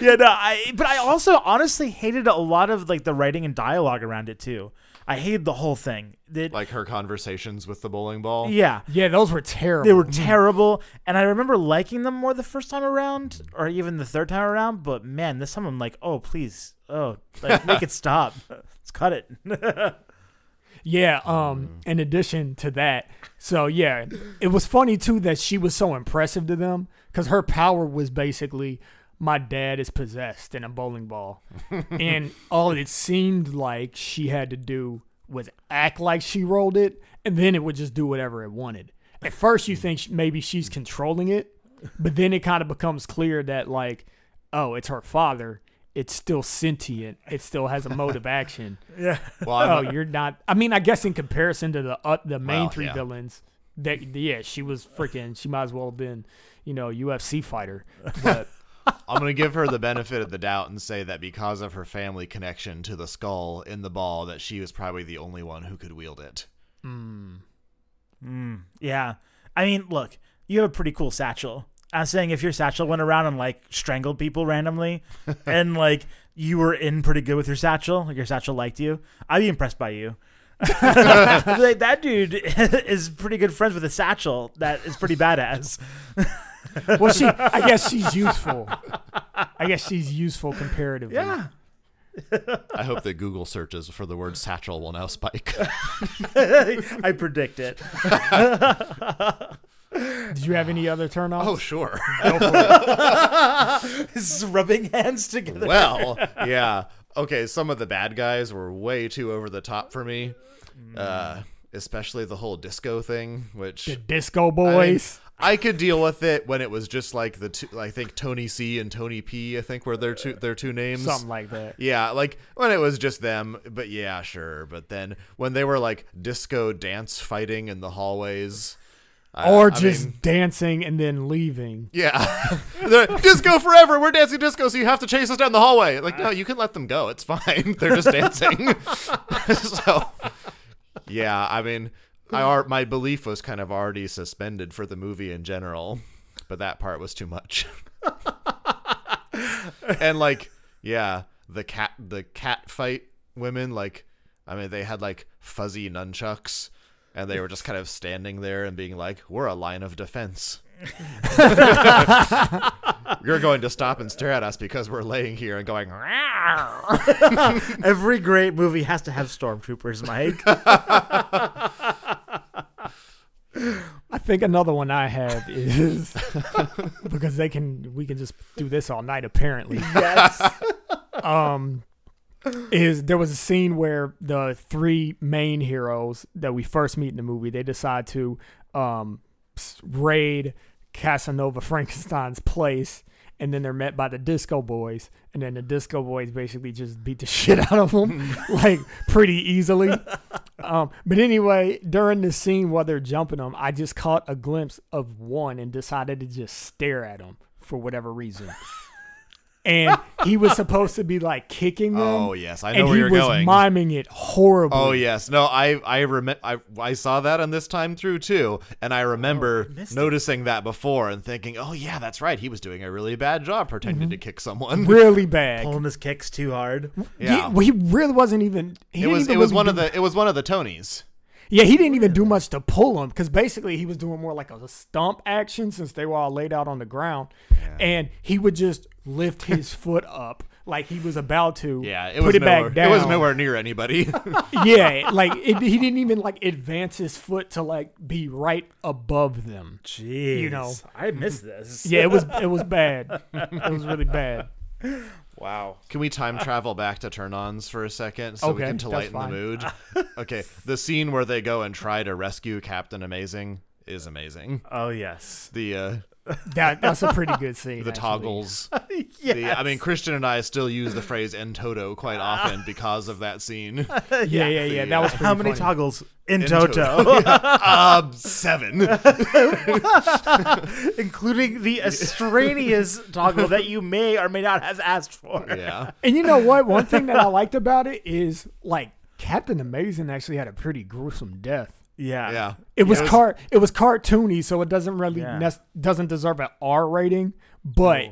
yeah, no, I but I also honestly hated a lot of like the writing and dialogue around it too. I hated the whole thing. That like her conversations with the bowling ball. yeah, Yeah, those were terrible. they were terrible, and I remember liking them more the first time around, or even the third time around. But man, this time I'm like, oh please, oh, like make it stop. Cut it. Yeah, um in addition to that. So yeah, it was funny too that she was so impressive to them cuz her power was basically my dad is possessed in a bowling ball. and all it seemed like she had to do was act like she rolled it and then it would just do whatever it wanted. At first you think maybe she's controlling it, but then it kind of becomes clear that like oh, it's her father. It's still sentient. It still has a mode of action yeah, Well, oh, I'm, you're not. I mean, I guess in comparison to the uh, the main Well, three yeah. villains, that yeah, she was freaking. She might as well have been, you know, UFC fighter. But I'm gonna give her the benefit of the doubt and say that because of her family connection to the skull in the ball, that she was probably the only one who could wield it. Mm, yeah. I mean, look, you have a pretty cool satchel. I'm saying if your satchel went around and like strangled people randomly, and like you were in pretty good with your satchel, like your satchel liked you, I'd be impressed by you. like, that dude is pretty good friends with a satchel that is pretty badass. well, she. I guess she's useful. I guess she's useful comparatively. Yeah. I hope that Google searches for the word satchel will now spike. I predict it. Did you have any other turn offs? oh, sure. Just rubbing hands together. well, yeah. okay, some of the bad guys were way too over the top for me. Uh, especially the whole disco thing, which The Disco I, mean, Boys. I could deal with it when it was just like the two. I think Tony C and Tony P. I think were their two their two names. something like that. Yeah, like when it was just them, but yeah, sure. But then when they were like disco dance fighting in the hallways, I- Or I just mean, dancing and then leaving. yeah, They're, disco forever. We're dancing disco, so you have to chase us down the hallway. Like, no, you can let them go. It's fine. They're just dancing. so, yeah, I mean, I are my belief was kind of already suspended for the movie in general, but that part was too much. and like, yeah, the cat, the cat fight women, like, I mean, they had like fuzzy nunchucks. And they were just kind of standing there and being like, "We're a line of defense." You're going to stop and stare at us because we're laying here and going. Every great movie has to have stormtroopers, Mike. I think another one I have is because they can we can just do this all night apparently. yes. Um is there was a scene where the three main heroes that we first meet in the movie they decide to um raid Casanova Frankenstein's place and then they're met by the Disco Boys and then the Disco Boys basically just beat the shit out of them like pretty easily. Um, but anyway, during the scene while they're jumping them, I just caught a glimpse of one and decided to just stare at him for whatever reason. And he was supposed to be like kicking them. Oh yes, I know and where he you're was going. miming it horribly. Oh yes, no, I I remember I I saw that on this time through too, and I remember missed it. noticing that before and thinking, oh yeah, that's right, he was doing a really bad job pretending Mm-hmm. to kick someone. Really bad. Pulling his kicks too hard. Yeah, He, he really wasn't even. He it was it was one do- of the it was one of the Tonys. Yeah, he didn't even do much to pull him because basically he was doing more like a stomp action since they were all laid out on the ground, and he would just lift his foot up like he was about to. Yeah, it put was it nowhere, back down. It was nowhere near anybody. yeah, like it, he didn't even like advance his foot to like be right above them. Jeez. You know. I missed this. Yeah, it was it was bad. It was really bad. Wow. Can we time travel back to turn-ons for a second so we Okay, can to that's lighten the mood? okay, the scene where they go and try to rescue Captain Amazing is amazing. Oh yes. The uh, That that's a pretty good scene. the actually. toggles. yes. The, I mean, Christian and I still use the phrase "en toto" quite often because of that scene. Yeah, yeah, yeah. That was pretty How many funny. toggles in, In Toto, um, seven. including the extraneous toggle that you may or may not have asked for? yeah. And you know what? One thing that I liked about it is like Captain Amazing actually had a pretty gruesome death. Yeah. Yeah. It was, Yeah, car it was cartoony, so it doesn't really Yeah. nec- doesn't deserve an R rating, but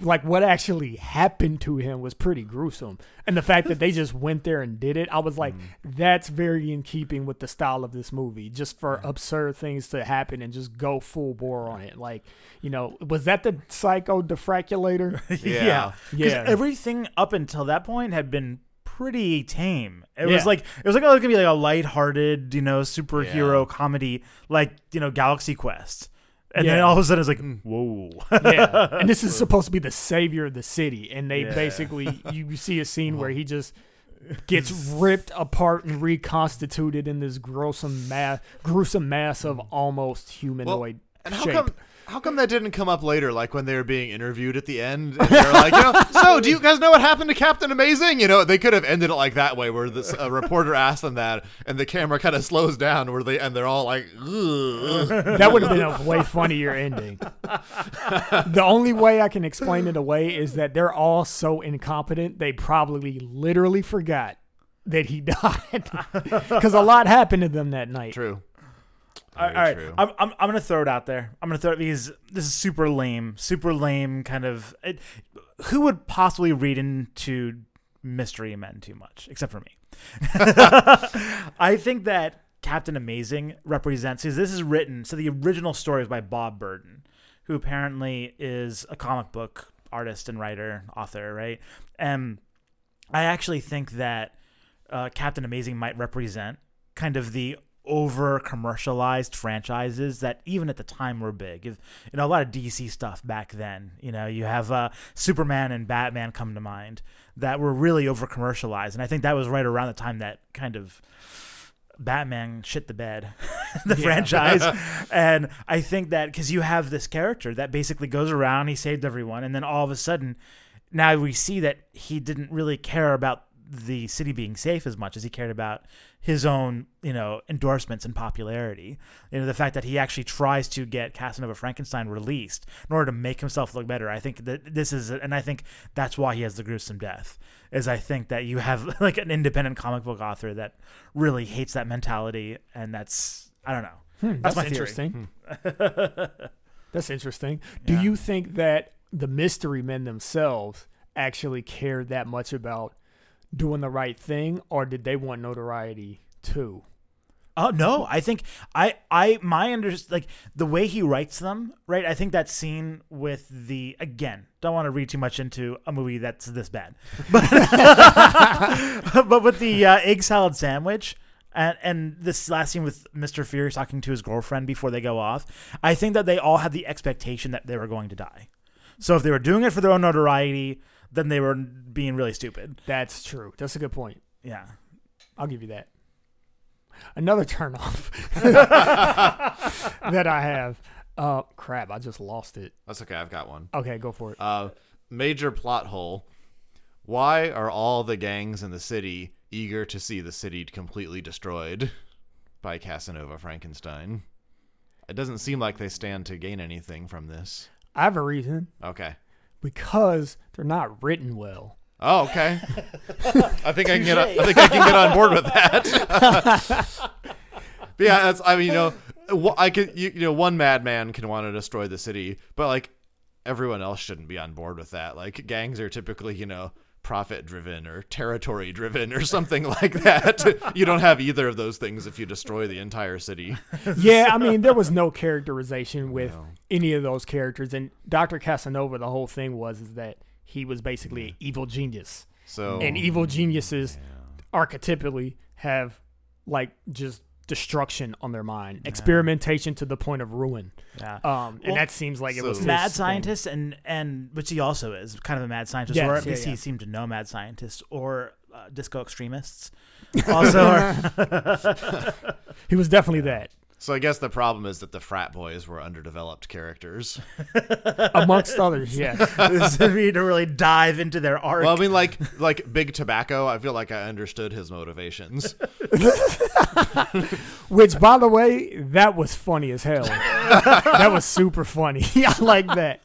like what actually happened to him was pretty gruesome. And the fact that they just went there and did it, I was like, mm. that's very in keeping with the style of this movie. Just for absurd things to happen and just go full bore on it. Like, you know, was that the psycho defraculator? yeah. Because Yeah. everything up until that point had been pretty tame. It Yeah. was like it was like oh, it's gonna be like a lighthearted, you know, superhero Yeah. comedy like you know Galaxy Quest, and then all of a sudden it's like hmm. whoa. yeah. And this is supposed to be the savior of the city. And they Yeah. basically, you see a scene where he just gets ripped apart and reconstituted in this gruesome mass, gruesome mass of almost humanoid And how shape. come? How come that didn't come up later, like when they were being interviewed at the end? And they were like, you know, so do you guys know what happened to Captain Amazing? You know, they could have ended it like that way, where this a reporter asked them that, and the camera kind of slows down, where they and they're all like, Ugh. that would have been a way funnier ending. the only way I can explain it away is that they're all so incompetent, they probably literally forgot that he died. Because a lot happened to them that night. true. All Very right, true. I'm, I'm I'm gonna throw it out there. I'm gonna throw it because this is super lame, super lame kind of. It, who would possibly read into Mystery Men too much, except for me? I think that Captain Amazing represents because this is written. So the original story is by Bob Burden, who apparently is a comic book artist and writer, author, right? And I actually think that uh, Captain Amazing might represent kind of the over commercialized franchises that even at the time were big. If, you know, a lot of DC stuff back then. You know, you have uh, Superman and Batman come to mind that were really over commercialized, and I think that was right around the time that kind of Batman shit the bed, the franchise. and I think that because you have this character that basically goes around, he saved everyone, and then all of a sudden, now we see that he didn't really care about the city being safe as much as he cared about his own, you know, endorsements and popularity. You know, the fact that he actually tries to get Casanova Frankenstein released in order to make himself look better. I think that this is, and I think that's why he has the gruesome death. Is I think that you have like an independent comic book author that really hates that mentality, and that's I don't know. Hmm, That's that's, my theory. interesting. that's interesting. Do Yeah. you think that the mystery men themselves actually cared that much about doing the right thing, or did they want notoriety too? Oh no, I think I I my under like the way he writes them, right? I think that scene with the again, don't want to read too much into a movie that's this bad. But but with the uh, egg salad sandwich and and this last scene with Mr. Furious talking to his girlfriend before they go off, I think that they all had the expectation that they were going to die. So if they were doing it for their own notoriety, then they were being really stupid. That's true. That's a good point. Yeah. I'll give you that. Another turnoff that I have. Uh, crap! I just lost it. That's okay. I've got one. Okay, go for it. Uh, major plot hole. Why are all the gangs in the city eager to see the city completely destroyed by Casanova Frankenstein? It doesn't seem like they stand to gain anything from this. I have a reason Okay. Because they're not written well. Oh, okay. I think I can get. I think I can get on board with that. but yeah, that's. I mean, you know, I could. You, you know, one madman can want to destroy the city, but like everyone else shouldn't be on board with that. Like gangs are typically, you know, profit driven or territory driven or something like that. you don't have either of those things if you destroy the entire city. yeah, I mean, there was no characterization with No. any of those characters, and Doctor Casanova. The whole thing was is that he was basically an evil genius, So and evil geniuses archetypically have like just destruction on their mind, experimentation to the point of ruin. Yeah. Um, and Well, that seems like it so- was his mad thing. scientist and and which he also is kind of a mad scientist Yes, or at yeah, least yeah. he seemed to know mad scientists or uh, disco extremists also are He was definitely that, So I guess the problem is that the frat boys were underdeveloped characters. amongst others. This would be to really dive into their art Well, I mean, like like Big Tobacco. I feel like I understood his motivations. Which, by the way, that was funny as hell. that was super funny. I like that.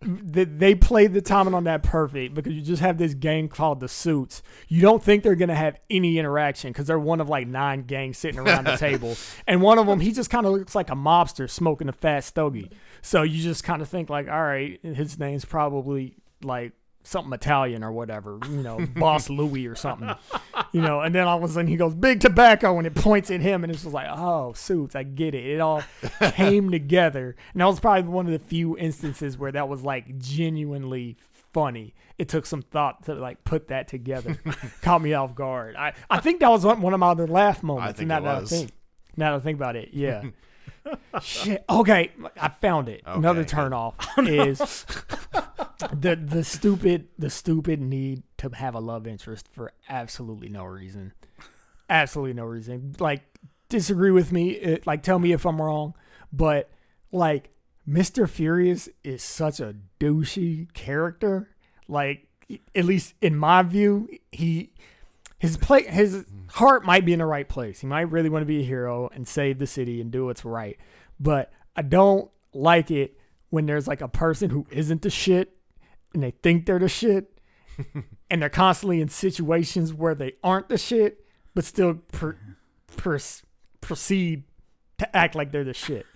Th- They played the timing on that perfect because you just have this gang called the Suits. You don't think they're gonna have any interaction because they're one of like nine gangs sitting around the table, and one of them he just kind of looks like a mobster smoking a fat stogie. So you just kind of think like, all right, his name's probably like something Italian or whatever, you know, Boss Louis or something, you know. And then all of a sudden he goes big tobacco and it points at him, and it's just like, oh, suits, I get it. It all came together, and that was probably one of the few instances where that was like genuinely funny. It took some thought to like put that together. Caught me off guard. I, I think that was one of my other laugh moments. I think it that was. I think, now that I think about it, yeah. Shit. Okay, I found it. Another Okay, turn off oh, is the the stupid the stupid need to have a love interest for absolutely no reason. Absolutely no reason. Like disagree with me, it, like tell me if I'm wrong, but like Mr. Furious is such a douchey character. Like at least in my view, he his play his heart might be in the right place. He might really want to be a hero and save the city and do what's right. But I don't like it when there's like a person who isn't the shit and they think they're the shit and they're constantly in situations where they aren't the shit but still per, pers- proceed to act like they're the shit.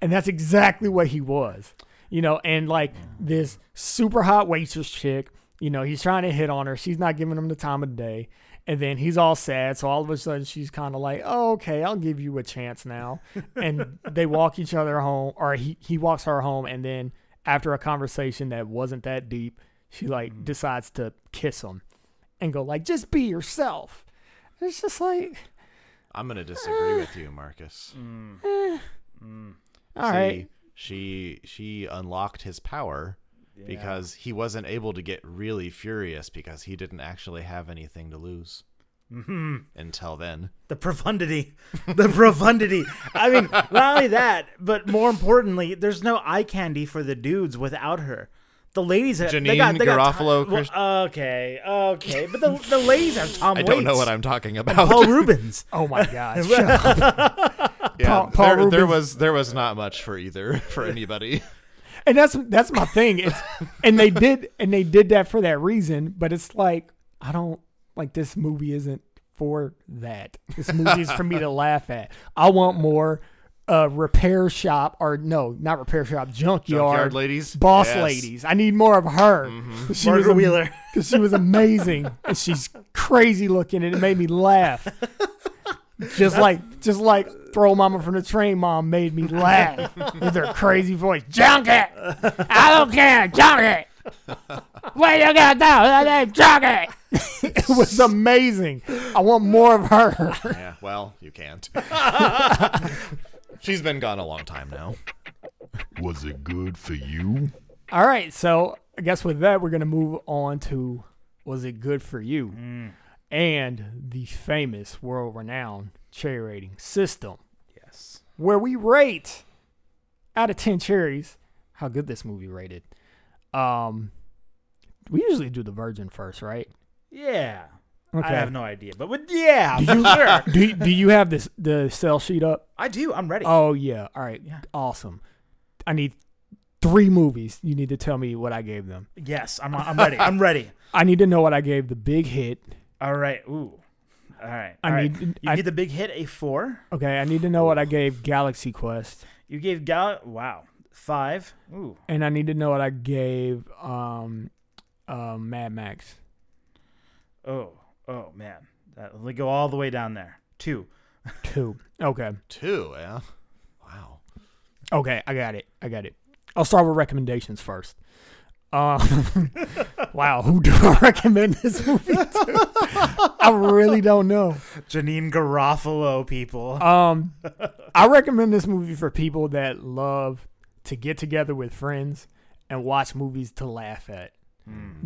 And that's exactly what he was. You know, and like this super hot waitress chick, you know, he's trying to hit on her. She's not giving him the time of day. And then he's all sad. So all of a sudden she's kind of like, oh, okay, I'll give you a chance now. and they walk each other home, or he, he walks her home. And then after a conversation that wasn't that deep, she like mm. decides to kiss him and go like, just be yourself. And it's just like, I'm gonna disagree ah. with you, Marcus. Mm. Eh. Mm. All right. See, she she unlocked his power because he wasn't able to get really furious because he didn't actually have anything to lose Mm-hmm. until then. the profundity the profundity i mean not only that but more importantly there's no eye candy for the dudes without her the ladies have they Janeane got, they got Garofalo, Tom- Chris- well, okay okay but the, the ladies have tom I don't know what I'm talking about. paul reubens Oh my gosh. Shut up. yeah, Paul- Paul there, there was there was not much for either for anybody. And that's that's my thing. It's and they did and they did that for that reason, but it's like I don't like this movie isn't for that. This movie is for me to laugh at. I want more uh repair shop or no, not repair shop, junkyard, Junkyard ladies? boss Yes. ladies. I need more of her. She Margaret am- Wheeler. because she was amazing and she's crazy looking and it made me laugh. Just like, just like Throw Momma from the Train Mom made me laugh with her crazy voice. Junkie, I don't care, junkie. What you got now? That name junkie. it was amazing. I want more of her. yeah, well, you can't. She's been gone a long time now. Was it good for you? All right, so I guess with that we're gonna move on to was it good for you mm. And the famous world-renowned cherry rating system. yes where we rate out of 10 cherries how good this movie rated. Um we usually do the virgin first, right? yeah Okay. i have no idea but with yeah Do you, sure do, you- do you have this the cell sheet up? i do i'm ready Oh yeah. All right. Yeah. Awesome. I need three movies. You need to tell me what I gave them. yes i'm, I'm ready i'm ready I need to know what I gave the big hit. All right ooh all right I all right. need- you I- give the big hit a four Okay, I need to know what I gave Galaxy Quest. you gave gal wow five ooh And I need to know what I gave um uh, Mad Max. Oh, oh man. That, let me go all the way down there. Two. Two. Okay. Two, yeah. Wow. Okay, I got it. I got it. I'll start with recommendations first. Um, wow, who do I recommend this movie to? I really don't know. Janeane Garofalo, people. Um, I recommend this movie for people that love to get together with friends and watch movies to laugh at.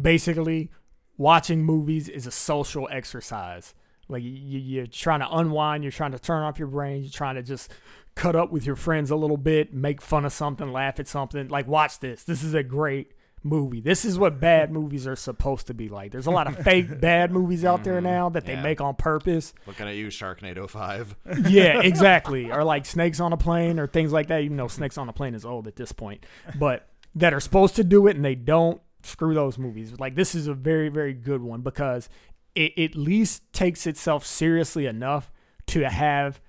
Basically, watching movies is a social exercise. Like you, you're trying to unwind, you're trying to turn off your brain, you're trying to just cut up with your friends a little bit, make fun of something, laugh at something. Like watch this. This is a great movie. This is what bad movies are supposed to be like. There's a lot of fake bad movies out there mm-hmm. now that they make on purpose. Looking at you, Sharknado 5. Yeah, exactly. or like snakes on a plane or things like that. Even though snakes on a plane is old at this point, but that are supposed to do it and they don't. Screw those movies. Like this is a very very good one because it, it at least takes itself seriously enough to have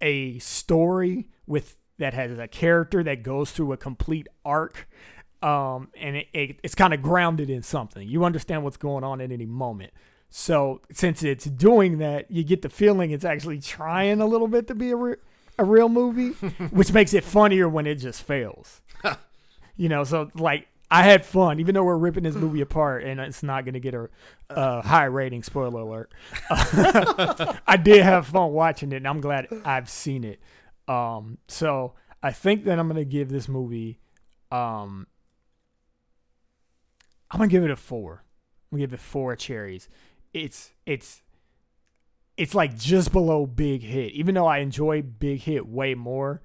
a story with that has a character that goes through a complete arc. Um, and it, it, it's kind of grounded in something. You understand what's going on at any moment. So since it's doing that, you get the feeling it's actually trying a little bit to be a, re- a real movie, which makes it funnier when it just fails. you know, so like I had fun, even though we're ripping this movie apart, and it's not going to get a, high rating. Spoiler alert! I did have fun watching it, and I'm glad I've seen it. Um, so I think that I'm going to give this movie, um, I'm gonna give it a four. I'm gonna give it four cherries. It's it's it's like just below Big Hit. Even though I enjoy Big Hit way more,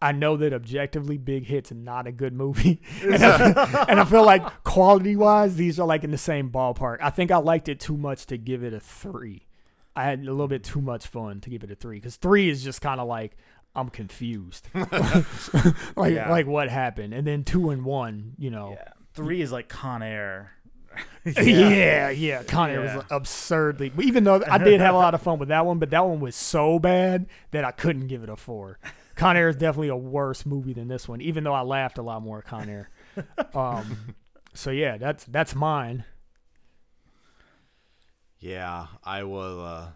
I know that objectively Big Hit's not a good movie. and, I, and I feel like quality wise, these are like in the same ballpark. I think I liked it too much to give it a three. I had a little bit too much fun to give it a three because three is just kind of like I'm confused, like Yeah. like what happened, and then two and one, you know, Yeah. Three is like Con Air. yeah, yeah. Con Air Yeah. was absurdly. Even though I did have a lot of fun with that one, but that one was so bad that I couldn't give it a four. Con Air is definitely a worse movie than this one, even though I laughed a lot more at Con Air. Um, so yeah, that's that's mine. Yeah, I will. Uh,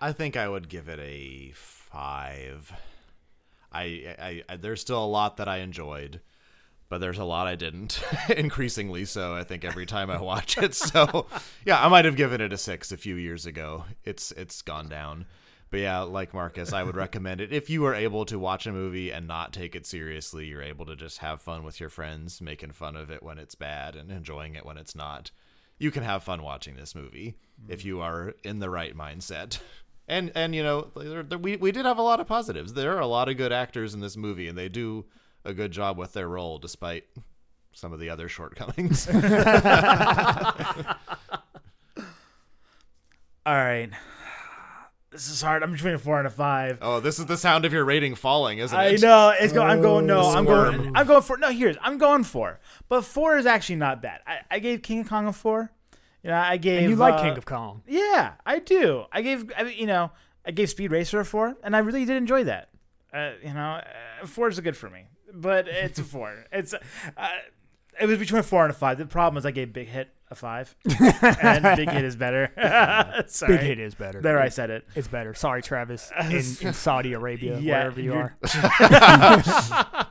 I think I would give it a five. I, I, I, there's still a lot that I enjoyed, but there's a lot I didn't. Increasingly so, I think every time I watch it. So, yeah, I might have given it a six a few years ago. It's it's gone down, But yeah, like Marcus, I would recommend it if you are able to watch a movie and not take it seriously. You're able to just have fun with your friends, making fun of it when it's bad and enjoying it when it's not. You can have fun watching this movie if mm. you are in the right mindset. And and you know there, there- we we did have a lot of positives. There are a lot of good actors in this movie, and they do a good job with their role despite some of the other shortcomings. All right. This is hard. I'm between a four and a five. oh, this is the sound of your rating falling, isn't I it? know it's going. I'm going. No, Oh, I'm going. I'm going for. No, here's. I'm going for. But four is actually not bad. I, I gave King of Kong a four. You know, I gave. And you like uh, King of Kong. Yeah, I do. I gave. I you know, I gave Speed Racer a four, and I really did enjoy that. Uh, you know, uh, four is good for me, but it's a four. It's. Uh, it was between a four and a five. The problem is I gave Big Hit a five, and Big Hit is better. Sorry. Big Hit is better. There, I said it. It's better. Sorry, Travis. In, in Saudi Arabia, Yeah, wherever you you're- are.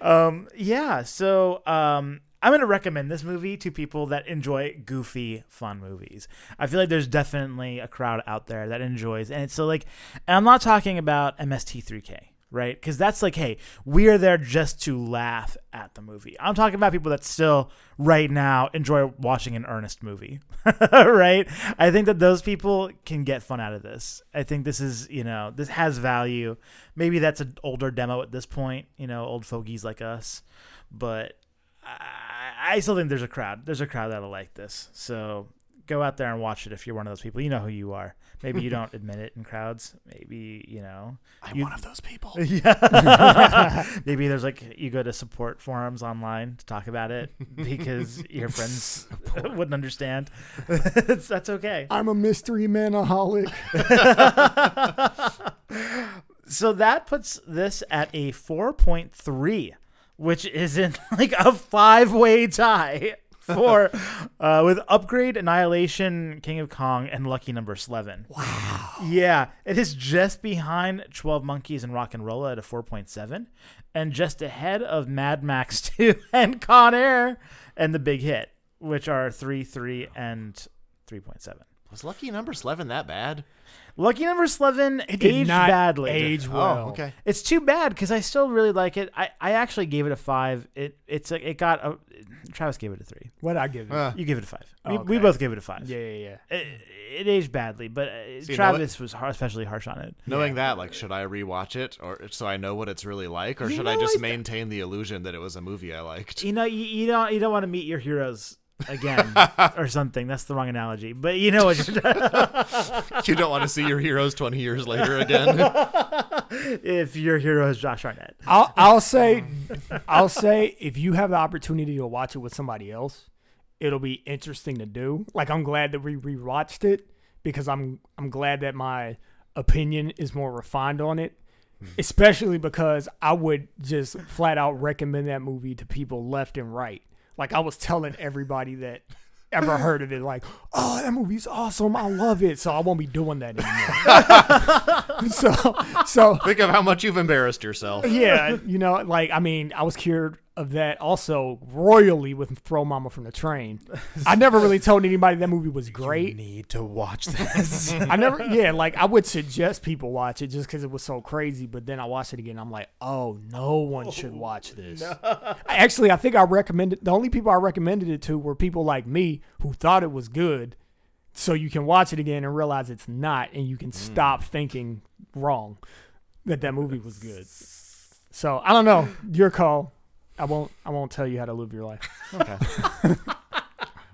um yeah so um i'm gonna recommend this movie to people that enjoy goofy fun movies i feel like there's definitely a crowd out there that enjoys and it's so like and i'm not talking about mst3k right? Because that's like hey we're there just to laugh at the movie. I'm talking about people that still right now enjoy watching an earnest movie right? I think that those people can get fun out of this. I think this is you know this has value. Maybe that's an older demo at this point you know old fogies like us but I, I still think there's a crowd. There's a crowd that'll like this. So go out there and watch it if you're one of those people you know who you are maybe you don't admit it in crowds maybe you know I'm You- one of those people. yeah. Maybe there's like you go to support forums online to talk about it because your friends wouldn't understand. That's okay. I'm a mystery manaholic. So that puts this at a 4.3, which is in like a five way tie for uh, with Upgrade, Annihilation, King of Kong, and Lucky Number Slevin. Wow. Yeah, it is just behind 12 Monkeys and RocknRolla at a 4.7, and just ahead of Mad Max 2 and Con Air and The Big Hit, which are 3, 3, and 3.7. Was Lucky Number Slevin that bad? Lucky Number Slevin It did aged not badly. age well. Oh, okay. It's too bad because I still really like it. I, I actually gave it a five. It it's a, it got a Travis gave it a three. What I give it? Uh, You give it a five. We, Okay. we both gave it a five. yeah, yeah, yeah. It, it aged badly, but uh, See, Travis was har- especially harsh on it. Knowing that, like, should I rewatch it, or so I know what it's really like, or You should I just I- maintain the illusion that it was a movie I liked? You know, you, you don't you don't want to meet your heroes again or something. That's the wrong analogy, but you know what? You're, you don't want to see your heroes twenty years later again. if your hero is Josh Hartnett, I'll, I'll say, I'll say, if you have the opportunity to watch it with somebody else, it'll be interesting to do. Like I'm glad that we rewatched it because I'm I'm glad that my opinion is more refined on it. Hmm. Especially because I would just flat out recommend that movie to people left and right. Like I was telling everybody that ever heard of it, like, oh, that movie's awesome. I love it. So I won't be doing that anymore. so so Think of how much you've embarrassed yourself. yeah, you know, like I mean, I was cured of that also royally with Throw Momma from the Train. I never really told anybody that movie was great. need to watch this. I never, yeah, like I would suggest people watch it just because it was so crazy. But then I watched it again. I'm like, oh, no one should oh, watch this. I- Actually, I think I recommended the only people I recommended it to were people like me who thought it was good. So you can watch it again and realize it's not, and you can hmm. stop thinking wrong that that movie was good. So I don't know. Your call. I won't. I won't tell you how to live your life. Okay.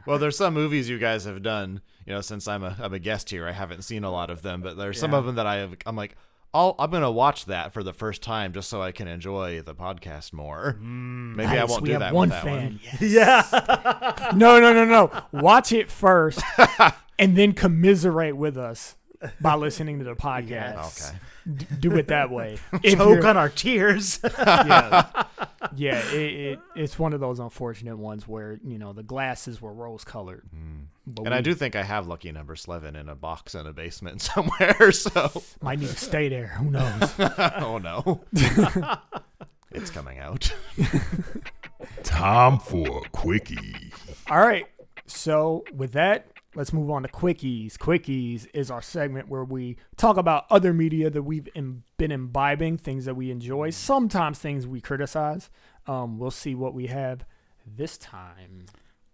well, there's some movies you guys have done. You know, since I'm a I'm a guest here, I haven't seen a lot of them, but there's some Yeah. of them that I have. I'm like, I'll, I'm gonna watch that for the first time just so I can enjoy the podcast more. Mm, Maybe I Nice, won't we do have that one with that fan. one. yeah. No, no, no, no. Watch it first, and then commiserate with us by listening to the podcast. Yes. Okay. D- do it that way. If Choke on our tears. yeah, yeah. It, it, it's one of those unfortunate ones where you know the glasses were rose colored. Hmm. But And I do think I have Lucky Number Slevin in a box in a basement somewhere. So, might need to stay there. Who knows? oh no, it's coming out. Time for a quickie. All right. So with that, let's move on to quickies. Quickies is our segment where we talk about other media that we've Im- been imbibing, things that we enjoy, sometimes things we criticize. Um, we'll see what we have this time.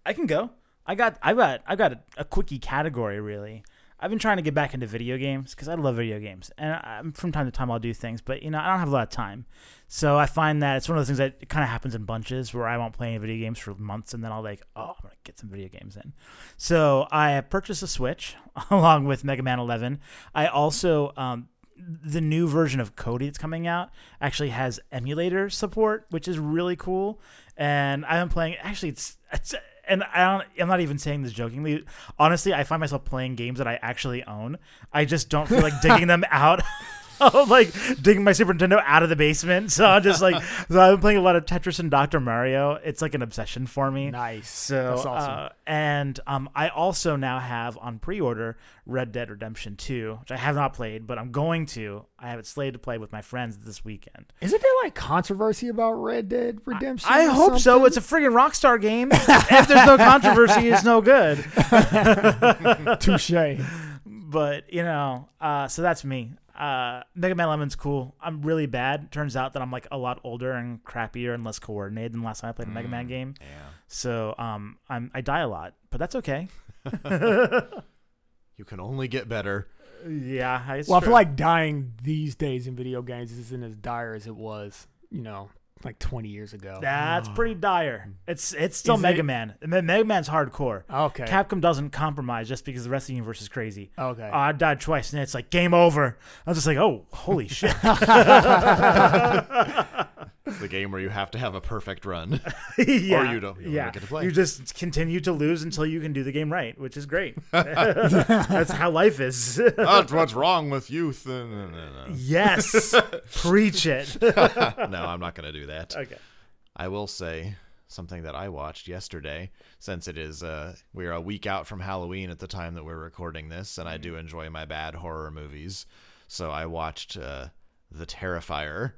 I can go. I got I got I got a, a quickie category really. I've been trying to get back into video games because I love video games, and I, from time to time I'll do things, but you know I don't have a lot of time, so I find that it's one of those things that kind of happens in bunches where I won't play any video games for months, and then I'll like, oh, I'm gonna get some video games in. So I purchased a Switch along with Mega Man 11. I also um, the new version of Kodi that's coming out actually has emulator support, which is really cool. And been playing. Actually, it's, it's and I don't, I'm not even saying this jokingly. Honestly, I find myself playing games that I actually own. I just don't feel like digging them out. like digging my Super Nintendo out of the basement. So I'm just like, so I've been playing a lot of Tetris and Dr. Mario. It's like an obsession for me. Nice. So, That's awesome. uh, and um, I also now have on pre-order Red Dead Redemption 2, which I have not played, but I'm going to. I have it slated to play with my friends this weekend. Isn't there like controversy about Red Dead Redemption? I or hope so. It's a friggin' Rockstar game. if there's no controversy, it's no good. touche. But you know, uh, so that's me. Uh, Mega Man 11's cool. I'm really bad. Turns out that I'm like a lot older and crappier and less coordinated than last time I played a Mega Man game. Yeah. So um, I'm I die a lot, but that's okay. You can only get better. Yeah, it's Well, I feel like dying these days in video games isn't as dire as it was, you know, like 20 years ago. That's pretty dire. It's it's still Is Mega it? Man. Me- Mega Man's hardcore. Okay. Capcom doesn't compromise just because the rest of the universe is crazy. Okay. Uh, I died twice, and it's like game over. I was just like, oh, holy shit! It's the game where you have to have a perfect run. yeah, you don't- you yeah. get to play. You just continue to lose until you can do the game right, which is great. That's how life is. That's what's wrong with youth. No, no, no, yes, preach it. no. I'm not going to do that. Okay. I will say something that I watched yesterday, since it is uh, we're a week out from Halloween at the time that we're recording this, and I do enjoy my bad horror movies. So I watched uh, The Terrifier,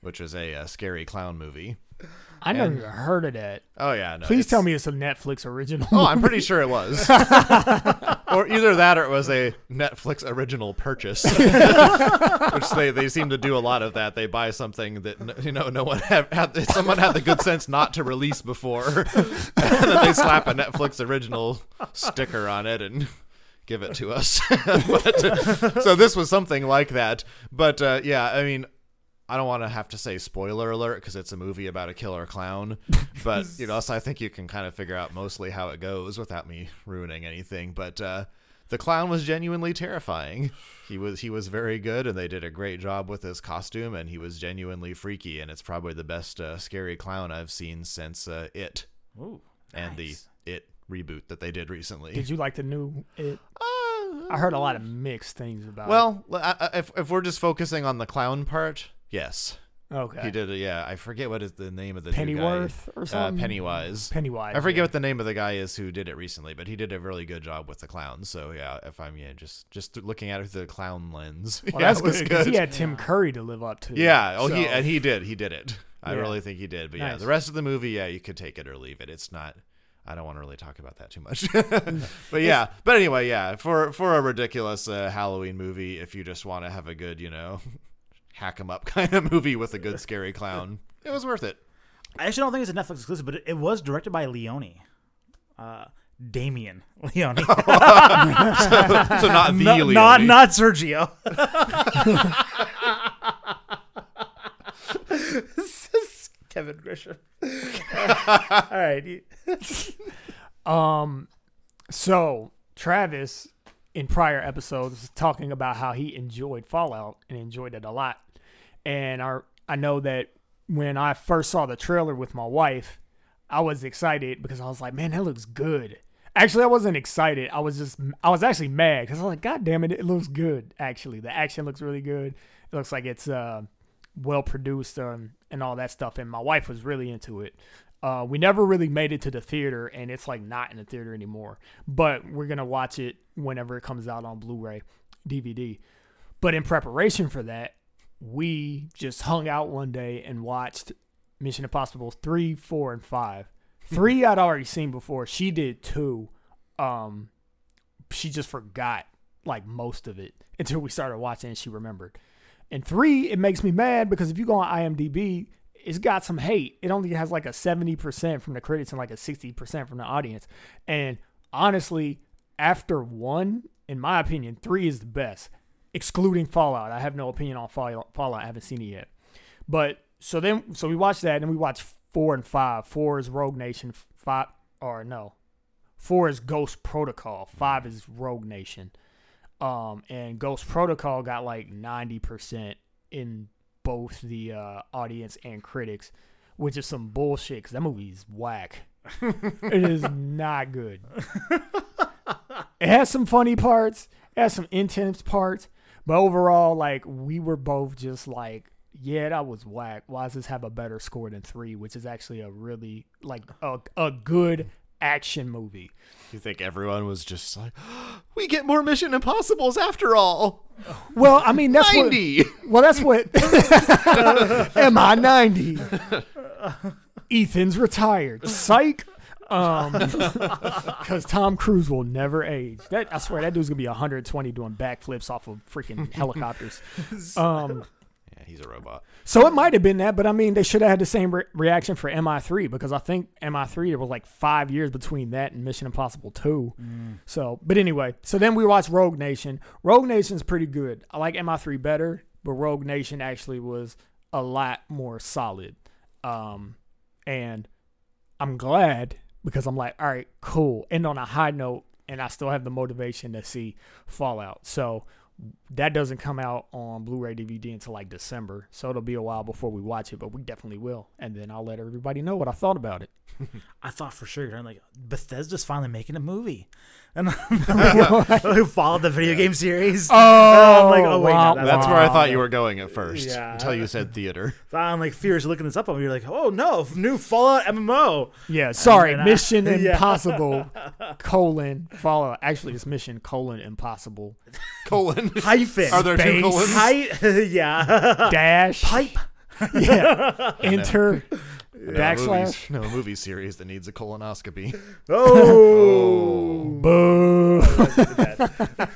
which is a, uh scary clown movie. I never and- heard of that. Oh yeah, no. Please tell me it's a Netflix original. Oh, I'm pretty sure it was. or either that or it was a Netflix original purchase. Which they, they seem to do a lot of that. They buy something that you know no one have, had someone had the good sense not to release before. and then they slap a Netflix original sticker on it and give it to us. but, so this was something like that. But uh, yeah, I mean I don't want to have to say spoiler alert because it's a movie about a killer clown, but you know, so I think you can kind of figure out mostly how it goes without me ruining anything. But uh, the clown was genuinely terrifying. He was he was very good, and they did a great job with his costume, and he was genuinely freaky. And it's probably the best uh, scary clown I've seen since uh, It Ooh, and nice. the It reboot that they did recently. Did you like the new it? Uh, I heard a lot of mixed things about Well, I- I- if if we're just focusing on the clown part, yes. Okay. he did. A, yeah, I forget what is the name of the new guy. Pennyworth or Uh, something? Pennywise. Pennywise. I forget yeah. what the name of the guy is who did it recently, but he did a really good job with the clowns. So yeah, if I'm yeah, just just looking at it through the clown lens, Well, yeah, that's was good because he had Tim Curry to live up to. yeah, oh he and he did, he did it. I Yeah. really think he did. But yeah, the rest of the movie, yeah, you could take it or leave it. It's not. I don't want to really talk about that too much. but yeah, but anyway, yeah, for for a ridiculous uh, Halloween movie, if you just want to have a good, you know, hack 'em up kind of movie with a good scary clown, it was worth it. I actually don't think it's a Netflix exclusive, but it, it was directed by Leone. Uh, Damien Leone. So not the No- Leone. not not Sergio. Kevin Grisham. All right. Um, so Travis in prior episodes was talking about how he enjoyed Fallout and enjoyed it a lot, and our I know that when I first saw the trailer with my wife, I was excited because I was like, man, that looks good. Actually, I wasn't excited. I was just I was actually mad because I was like, God damn it, it looks good. Actually, the action looks really good. It looks like it's uh, well produced um, and all that stuff. And my wife was really into it. Uh, we never really made it to the theater, and it's like not in the theater anymore. But we're gonna watch it whenever it comes out on Blu-ray, DVD. But in preparation for that, we just hung out one day and watched Mission Impossible three, four, and five. Three I'd already seen before. She did two. Um, she just forgot like most of it until we started watching and she remembered. And three, it makes me mad because if you go on IMDb, it's got some hate. It only has like a 70% from the critics and like a 60% from the audience. And honestly, after one, in my opinion, three is the best, excluding Fallout. I have no opinion on Fallout. Fallout. I haven't seen it yet. But so then, so we watched that and we watched four and five. Four is Rogue Nation. Five, or no, four is Ghost Protocol. Five is Rogue Nation. Um, and Ghost Protocol got like 90% in both the uh, audience and critics, which is some bullshit because that movie's whack. it is not good. it has some funny parts, it has some intense parts, but overall, like, we were both just like, yeah, that was whack. Why does this have a better score than three, which is actually a really, like, a, a good action movie? You think everyone was just like, we get more Mission Impossibles after all? Well, I mean, that's what. 90. Well, that's what. Am I 90? Ethan's retired. Psych. Um, because Tom Cruise will never age. That I swear that dude's gonna be 120 doing backflips off of freaking helicopters. Um, Yeah, he's a robot. so it might have been that, but I mean, they should have had the same re- reaction for MI3 because I think MI3 there was like five years between that and Mission Impossible 2. So, but anyway, so then we watched Rogue Nation. Rogue Nation's pretty good. I like MI3 better, but Rogue Nation actually was a lot more solid. Um, and I'm glad because I'm like, all right, cool. And on a high note, and I still have the motivation to see Fallout. So that doesn't come out on Blu-ray DVD until like December, so it'll be a while before we watch it, but we definitely will. And then I'll let everybody know what I thought about it. I thought for sure you're like Bethesda's finally making a movie, and who followed the video game series. Oh, I'm like, oh wait, wow, no, That's wow. where I thought you were going at first Yeah. until you said theater. So I'm like fierce looking this up on me. You're like, oh no, new Fallout MMO. Yeah, sorry, then I- Mission Yeah. Impossible colon Fallout. Actually, it's Mission colon Impossible Colon. Hyphen. Are there two Space. colons? Hi- yeah. dash Pipe. Yeah, enter No, backslash. movies- No movie series that needs a colonoscopy. Oh. Boo.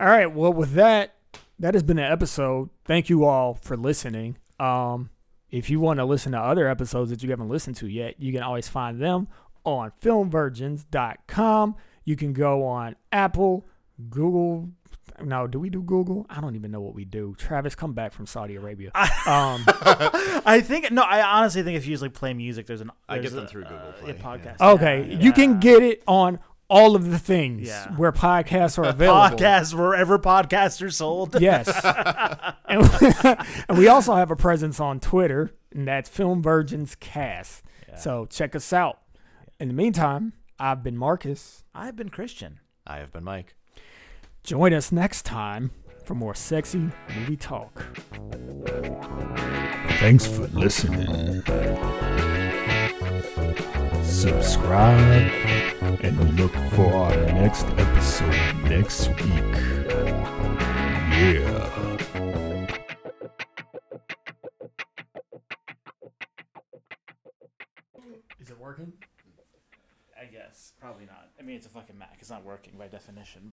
all right. Well, with that, that has been the episode. Thank you all for listening. Um, if you want to listen to other episodes that you haven't listened to yet, you can always find them on filmvirgins.com. You can go on Apple, Google. No, do we do Google? I don't even know what we do. Travis, come back from Saudi Arabia. Um, I think no. I honestly think if you usually play music, there's an I get them a- through Google uh, Play, a podcast. okay, Yeah, you can get it on all of the things Yeah. where podcasts are available. podcast wherever podcasts are sold. Yes. and, and we also have a presence on Twitter, and that's Film Virgins Cast. So check us out. In the meantime, I've been Marcus. I've been Christian. I have been Mike. Join us next time for more sexy movie talk. Thanks for listening. Subscribe and look for our next episode next week. Yeah. Is it working? I guess probably not. I mean, it's a fucking Mac. It's not working by definition.